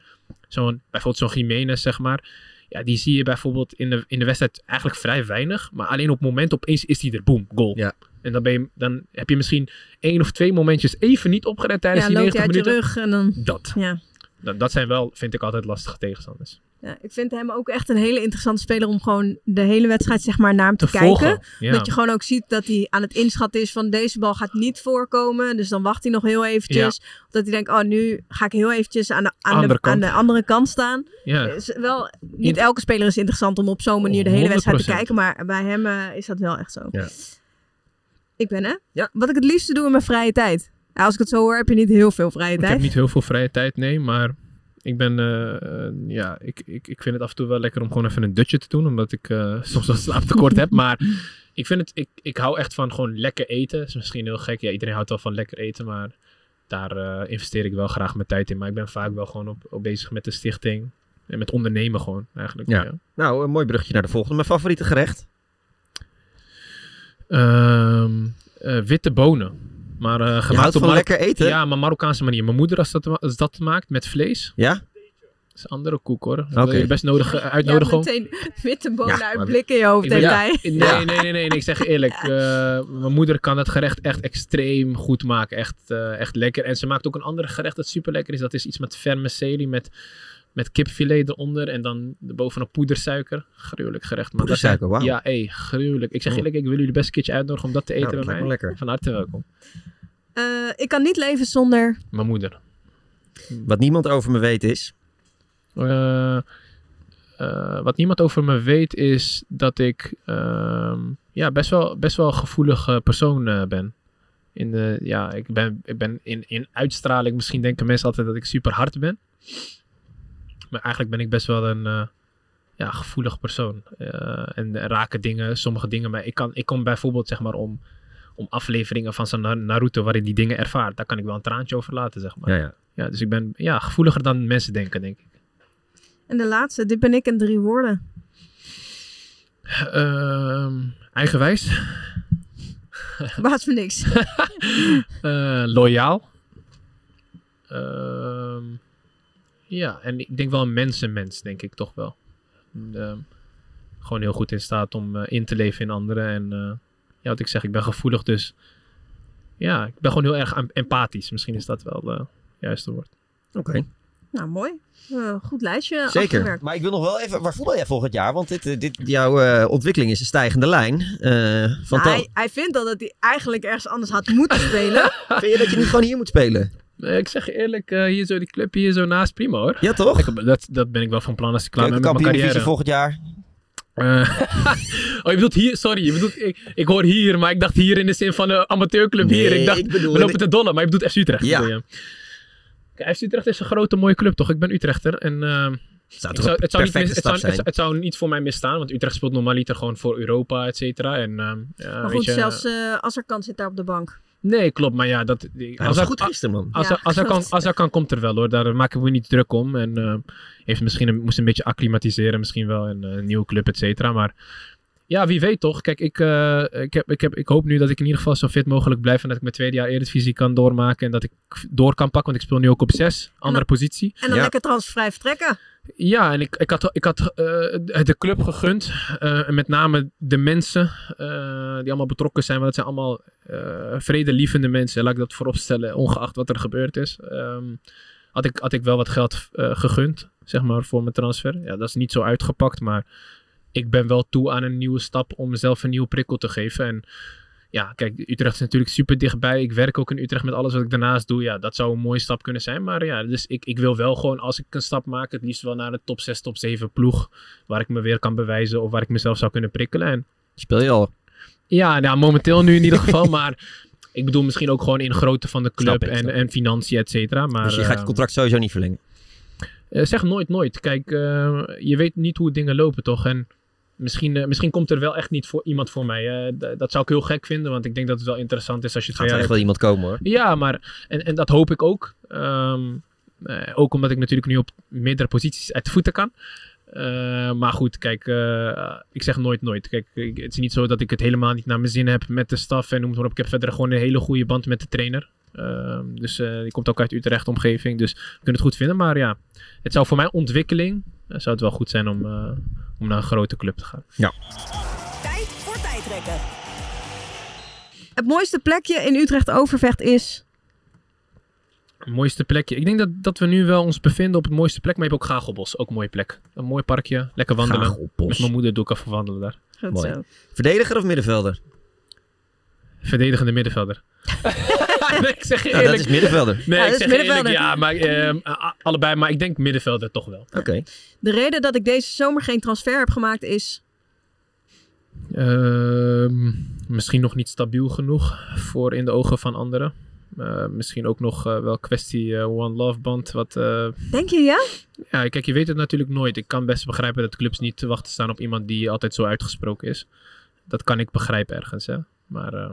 zo'n, bijvoorbeeld zo'n Jiménez zeg maar. Ja, die zie je bijvoorbeeld in de, in de wedstrijd eigenlijk vrij weinig. Maar alleen op het moment opeens is die er. Boom, goal. Ja. En dan, ben je, dan heb je misschien één of twee momentjes even niet opgered tijdens Ja, die loopt hij 90 uit je minuten. rug en dan... Dat. Ja. dat. Dat zijn wel, vind ik altijd lastige tegenstanders. ja. Ik vind hem ook echt een hele interessante speler om gewoon de hele wedstrijd zeg maar naar hem te, Te kijken. Ja. Dat je gewoon ook ziet dat hij aan het inschatten is van deze bal gaat niet voorkomen. Dus dan wacht hij nog heel eventjes. Of dat hij denkt, oh nu ga ik heel eventjes aan de, aan Andere de, kant. aan de andere kant staan. ja. Is wel, niet elke speler is interessant om op zo'n manier de hele wedstrijd te 100%. kijken. Maar bij hem eh, is dat wel echt zo. Ik ben hè? Ja. Wat ik het liefste doe in mijn vrije tijd. Ja, als ik het zo hoor, heb je niet heel veel vrije Ik tijd. heb niet heel veel vrije tijd, nee, maar ik ben, eh, ja, ik, ik, ik vind het af en toe wel lekker om gewoon even een dutje te doen, omdat ik eh, soms wel slaaptekort heb, maar ik vind het, ik, ik hou echt van gewoon lekker eten. Dat is misschien heel gek, ja, iedereen houdt wel van lekker eten, maar daar eh, investeer ik wel graag mijn tijd in. Maar ik ben vaak wel gewoon op, op bezig met de stichting en met ondernemen gewoon, eigenlijk. Ja. Ja. Nou, een mooi brugje naar de volgende. Mijn favoriete gerecht? Ehm, eh, witte bonen. Maar eh Je gemaakt houdt op van lekker eten? Ja, maar Marokkaanse manier. Mijn moeder als dat, als dat maakt met vlees. Ja? Dat is een andere koek hoor. Oké. Wil je best nodig eh, Ja, uitnodigen. om- meteen witte bonen Ja, uit maar- blikken in je hoofd hij. Nee, nee, nee, nee, nee, Ik zeg eerlijk. eh, mijn moeder kan het gerecht echt extreem goed maken. Echt, eh, echt lekker. En ze maakt ook een ander gerecht dat super lekker is. Dat is iets met vermicelli met, met kipfilet eronder. En dan bovenop poedersuiker. Gruwelijk gerecht. zijn- Poedersuiker, wauw. Ja, hé, gruwelijk. Ik zeg eerlijk, ik wil jullie best een keertje uitnodigen om dat te eten Nou, dat bij lijkt mij. lekker. Van harte welkom. Eh, ik kan niet leven zonder... Mijn moeder. Wat niemand over me weet is... Eh, eh, wat niemand over me weet is dat ik ehm, ja, best, wel, best wel een gevoelige persoon eh, ben. In de, ja, ik ben, ik ben in, in uitstraling, misschien denken mensen altijd dat ik super hard ben. Maar eigenlijk ben ik best wel een eh, ja, gevoelig persoon. Eh, en raken dingen, sommige dingen. Maar ik, kan, ik kom bijvoorbeeld zeg maar om, om afleveringen van zo'n Na- Naruto waarin die dingen ervaart. Daar kan ik wel een traantje over laten, zeg maar. Ja, ja. Ja, dus ik ben ja, gevoeliger dan mensen denken, denk ik. En de laatste, dit ben ik in drie woorden. Ehm, eigenwijs. Baat voor niks. Eh, loyaal. Ehm, ja, en ik denk wel een mensenmens, denk ik toch wel. En, ehm, gewoon heel goed in staat om eh, in te leven in anderen. En eh, ja, wat ik zeg, ik ben gevoelig, dus ja, ik ben gewoon heel erg em- empathisch. Misschien is dat wel het juiste woord. Oké. Nou, mooi. Eh, goed lijstje Zeker. afgewerkt. Maar ik wil nog wel even... Waar voetbal jij volgend jaar? Want dit, dit, jouw eh, ontwikkeling is een stijgende lijn. Eh van Nou, hij, hij vindt al dat hij eigenlijk ergens anders had moeten spelen. Vind je dat je niet gewoon hier moet spelen? Nee, ik zeg je eerlijk, eh, hier zo die club hier zo naast, prima hoor. Ja, toch? Dat, dat ben ik wel van plan als ik klaar ben met mijn carrière. volgend jaar. Eh, oh, je bedoelt hier, sorry, je bedoelt, ik, ik hoor hier, maar ik dacht hier in de zin van de amateurclub hier. Ik dacht, ik bedoel- we lopen te dollen, maar je bedoelt FC Utrecht. Ja. bedoel je. Kijk, FC Utrecht is een grote mooie club, toch? Ik ben Utrechter en eh, Zou zou, een het, zou niet mis- het, zou, zijn? het, het zou niet voor mij misstaan, want Utrecht speelt normaliter gewoon voor Europa, et cetera. En, eh, ja, Maar weet goed, je, zelfs eh Azarkan zit daar op de bank. Nee, klopt, maar ja, dat... Hij als was er- goed gisteren, man. als, Ja, als, kan, als er kan, komt er wel hoor. Daar maak ik me niet druk om. En eh, heeft misschien een, moest een beetje acclimatiseren misschien wel. En eh, een nieuwe club, et cetera. Maar Ja, wie weet toch. Kijk, ik, eh, ik, heb, ik, heb, ik hoop nu dat ik in ieder geval zo fit mogelijk blijf. En dat ik mijn tweede jaar Eredivisie kan doormaken. En dat ik door kan pakken. Want ik speel nu ook op zes. Andere positie. En dan Ja. lekker transvrij vertrekken. Ja, en ik, ik had, ik had eh, de club gegund. eh, en met name de mensen eh, die allemaal betrokken zijn. Want het zijn allemaal eh vredelievende mensen. Laat ik dat vooropstellen, ongeacht wat er gebeurd is. Ehm, had, ik, had ik wel wat geld eh, gegund, zeg maar, voor mijn transfer. Ja, dat is niet zo uitgepakt, maar ik ben wel toe aan een nieuwe stap om mezelf een nieuwe prikkel te geven. En ja, kijk, Utrecht is natuurlijk super dichtbij. Ik werk ook in Utrecht met alles wat ik daarnaast doe. Ja, dat zou een mooie stap kunnen zijn. Maar ja, dus ik, ik wil wel gewoon, als ik een stap maak, het liefst wel naar de top 6, top 7 ploeg. Waar ik me weer kan bewijzen of waar ik mezelf zou kunnen prikkelen. En Speel je al? ja, nou, momenteel nu in ieder geval. maar ik bedoel misschien ook gewoon in grootte van de club ik, en, en financiën, et cetera. Maar, dus je gaat je eh, contract sowieso niet verlengen. eh, zeg nooit nooit. Kijk, eh, je weet niet hoe dingen lopen, toch? En misschien, eh, misschien komt er wel echt niet voor iemand voor mij. Eh, dat zou ik heel gek vinden, want ik denk dat het wel interessant is als je Gaat twee er jaar echt wel iemand komen hoor. ja, maar en, en dat hoop ik ook. Ehm, eh, ook omdat ik natuurlijk nu op meerdere posities uit de voeten kan. Maar goed, kijk, ik zeg nooit nooit. Kijk, ik- het is niet zo dat ik het helemaal niet naar mijn zin heb met de staf en noem het maar op. Ik heb verder gewoon een hele goede band met de trainer. Ehm, dus die komt ook uit Utrecht omgeving, dus we kunnen het goed vinden. Maar ja, het zou voor mijn ontwikkeling zou het wel goed zijn om, eh, om naar een grote club te gaan. Tijd voor tijdrekken. Het mooiste plekje in Utrecht Overvecht is... Het mooiste plekje. Ik denk dat, dat we nu wel ons bevinden op het mooiste plek. Maar je hebt ook Gagelbos. Ook een mooi plek. Een mooi parkje. Lekker wandelen. Met Gagelbos. mijn moeder doe ik even wandelen daar. Goed Mooi. zo. Verdediger of middenvelder? Verdedigende middenvelder. ik zeg je Nou, eerlijk. dat is middenvelder. Nee, Ja, ik dat is zeg je eerlijk. middenvelder. Ja, maar ehm, allebei. Maar ik denk middenvelder toch wel. Oké. De reden dat ik deze zomer geen transfer heb gemaakt is... Ehm, misschien nog niet stabiel genoeg voor in de ogen van anderen. Eh, misschien ook nog eh, wel kwestie eh, One Love Band. Wat, eh, Denk je ja? Ja, kijk, je weet het natuurlijk nooit. Ik kan best begrijpen dat clubs niet te wachten staan op iemand die altijd zo uitgesproken is. Dat kan ik begrijpen ergens, hè. Maar eh,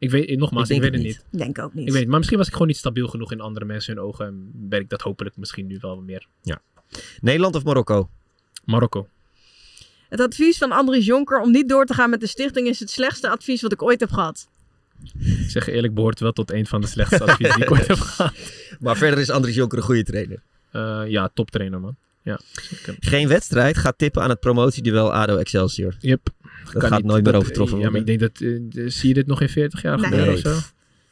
ik weet, nogmaals, Ik ik, denk weet het niet. Denk ook niet. Ik weet. Maar misschien was ik gewoon niet stabiel genoeg in andere mensen hun ogen. En ben ik dat hopelijk misschien nu wel meer. Nederland of Marokko? Marokko. Het advies van Andries Jonker om niet door te gaan met de stichting is het slechtste advies wat ik ooit heb gehad. Ik zeg eerlijk, behoort wel tot een van de slechtste adviezen die ik ooit heb gehad. Maar verder is Andries Jonker een goede trainer. Eh, ja, toptrainer, man. Ja. Geen wedstrijd gaat tippen aan het promotieduel ADO Excelsior. Yep. Dat Kan gaat niet- nooit meer overtroffen Ja, maar worden. ik denk dat... eh, zie je dit nog in 40 jaar Nee. gebeuren of zo?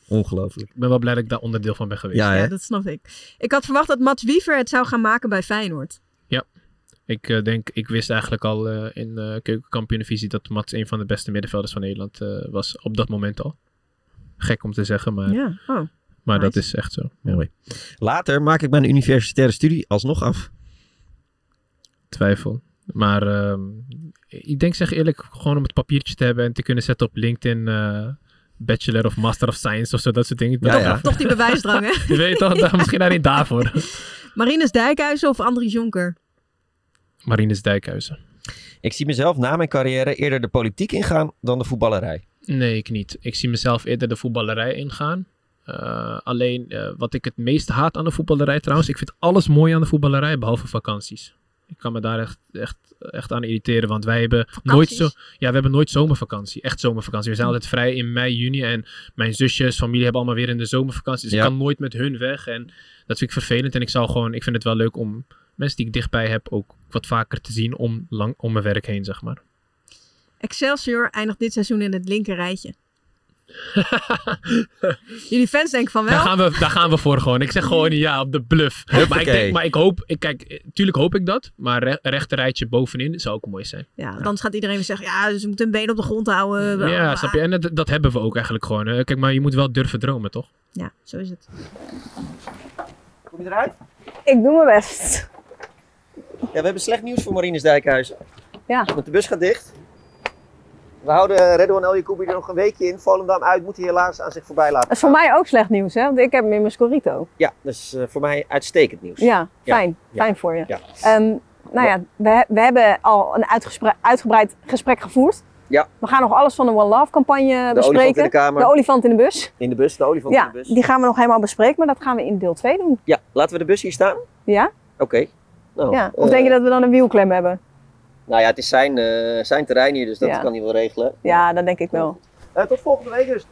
Ongelooflijk. Ik ben wel blij dat ik daar onderdeel van ben geweest. Ja? Ja, dat snap ik. Ik had verwacht dat Mats Wiever het zou gaan maken bij Feyenoord. Ik eh, denk, ik wist eigenlijk al eh, in uh, keukenkampioenvisie dat Mats een van de beste middenvelders van Nederland eh, was op dat moment al. Gek om te zeggen, maar, Ja. Oh. maar dat is echt zo. Ja. Mooi. Later maak ik mijn universitaire studie alsnog af. Twijfel. Maar ehm, ik denk, zeg eerlijk, gewoon om het papiertje te hebben en te kunnen zetten op LinkedIn eh, Bachelor of Master of Science of zo, dat soort dingen. Ja, ja. Toch die bewijsdrang, hè? Je weet toch, misschien alleen daarvoor. Marinus Dijkhuizen of Andries Jonker? Marinus Dijkhuizen. Ik zie mezelf na mijn carrière eerder de politiek ingaan dan de voetballerij. Nee, ik niet. Ik zie mezelf eerder de voetballerij ingaan. Eh, alleen eh, wat ik het meest haat aan de voetballerij trouwens, ik vind alles mooi aan de voetballerij behalve vakanties. Ik kan me daar echt, echt, echt aan irriteren, want wij hebben nooit zo, ja, we hebben nooit zomervakantie, echt zomervakantie. We zijn altijd vrij in mei, juni en mijn zusjes, familie hebben allemaal weer in de zomervakantie. Dus Ja. ik kan nooit met hun weg en dat vind ik vervelend. En ik zou gewoon, ik vind het wel leuk om mensen die ik dichtbij heb ook wat vaker te zien om, lang, om mijn werk heen, zeg maar. Excelsior eindigt dit seizoen in het linker rijtje. Jullie fans denken van wel. Daar gaan, we, daar gaan we voor gewoon. Ik zeg gewoon ja op de bluff. Maar ik, denk, maar ik hoop, ik, kijk, tuurlijk hoop ik dat. Maar re rechterrijtje bovenin zou ook mooi zijn. Ja, dan gaat iedereen weer zeggen, ja, dus we moeten een been op de grond houden. bla, Ja, bla. snap je? En dat, dat hebben we ook eigenlijk gewoon. hè. Kijk, maar je moet wel durven dromen, toch? Ja, zo is het. Kom je eruit? Ik doe mijn best. Ja, we hebben slecht nieuws voor Marinus Dijkhuizen. Ja. Want de bus gaat dicht. We houden Redouan El Yacoubi er nog een weekje in. Volendam uit moet hij helaas aan zich voorbij laten. Dat is voor mij ook slecht nieuws, hè? Want ik heb hem in mijn Scorito. Ja, dat is eh, voor mij uitstekend nieuws. Ja, fijn. Ja. Fijn voor je. Ja. Ehm, nou ja, we, we hebben al een uitgebreid gesprek gevoerd. Ja. We gaan nog alles van de One Love campagne De bespreken. olifant in de kamer. De olifant in de bus. In de bus, de olifant Ja, in de bus. die gaan we nog helemaal bespreken, maar dat gaan we in deel 2 doen. Ja, laten we de bus hier staan? Ja? Oké. Nou, ja. Of eh, denk je dat we dan een wielklem hebben? Nou ja, het is zijn, eh, zijn terrein hier, dus dat Ja. kan hij wel regelen. Ja, dat denk ik wel. Eh, tot volgende week dus.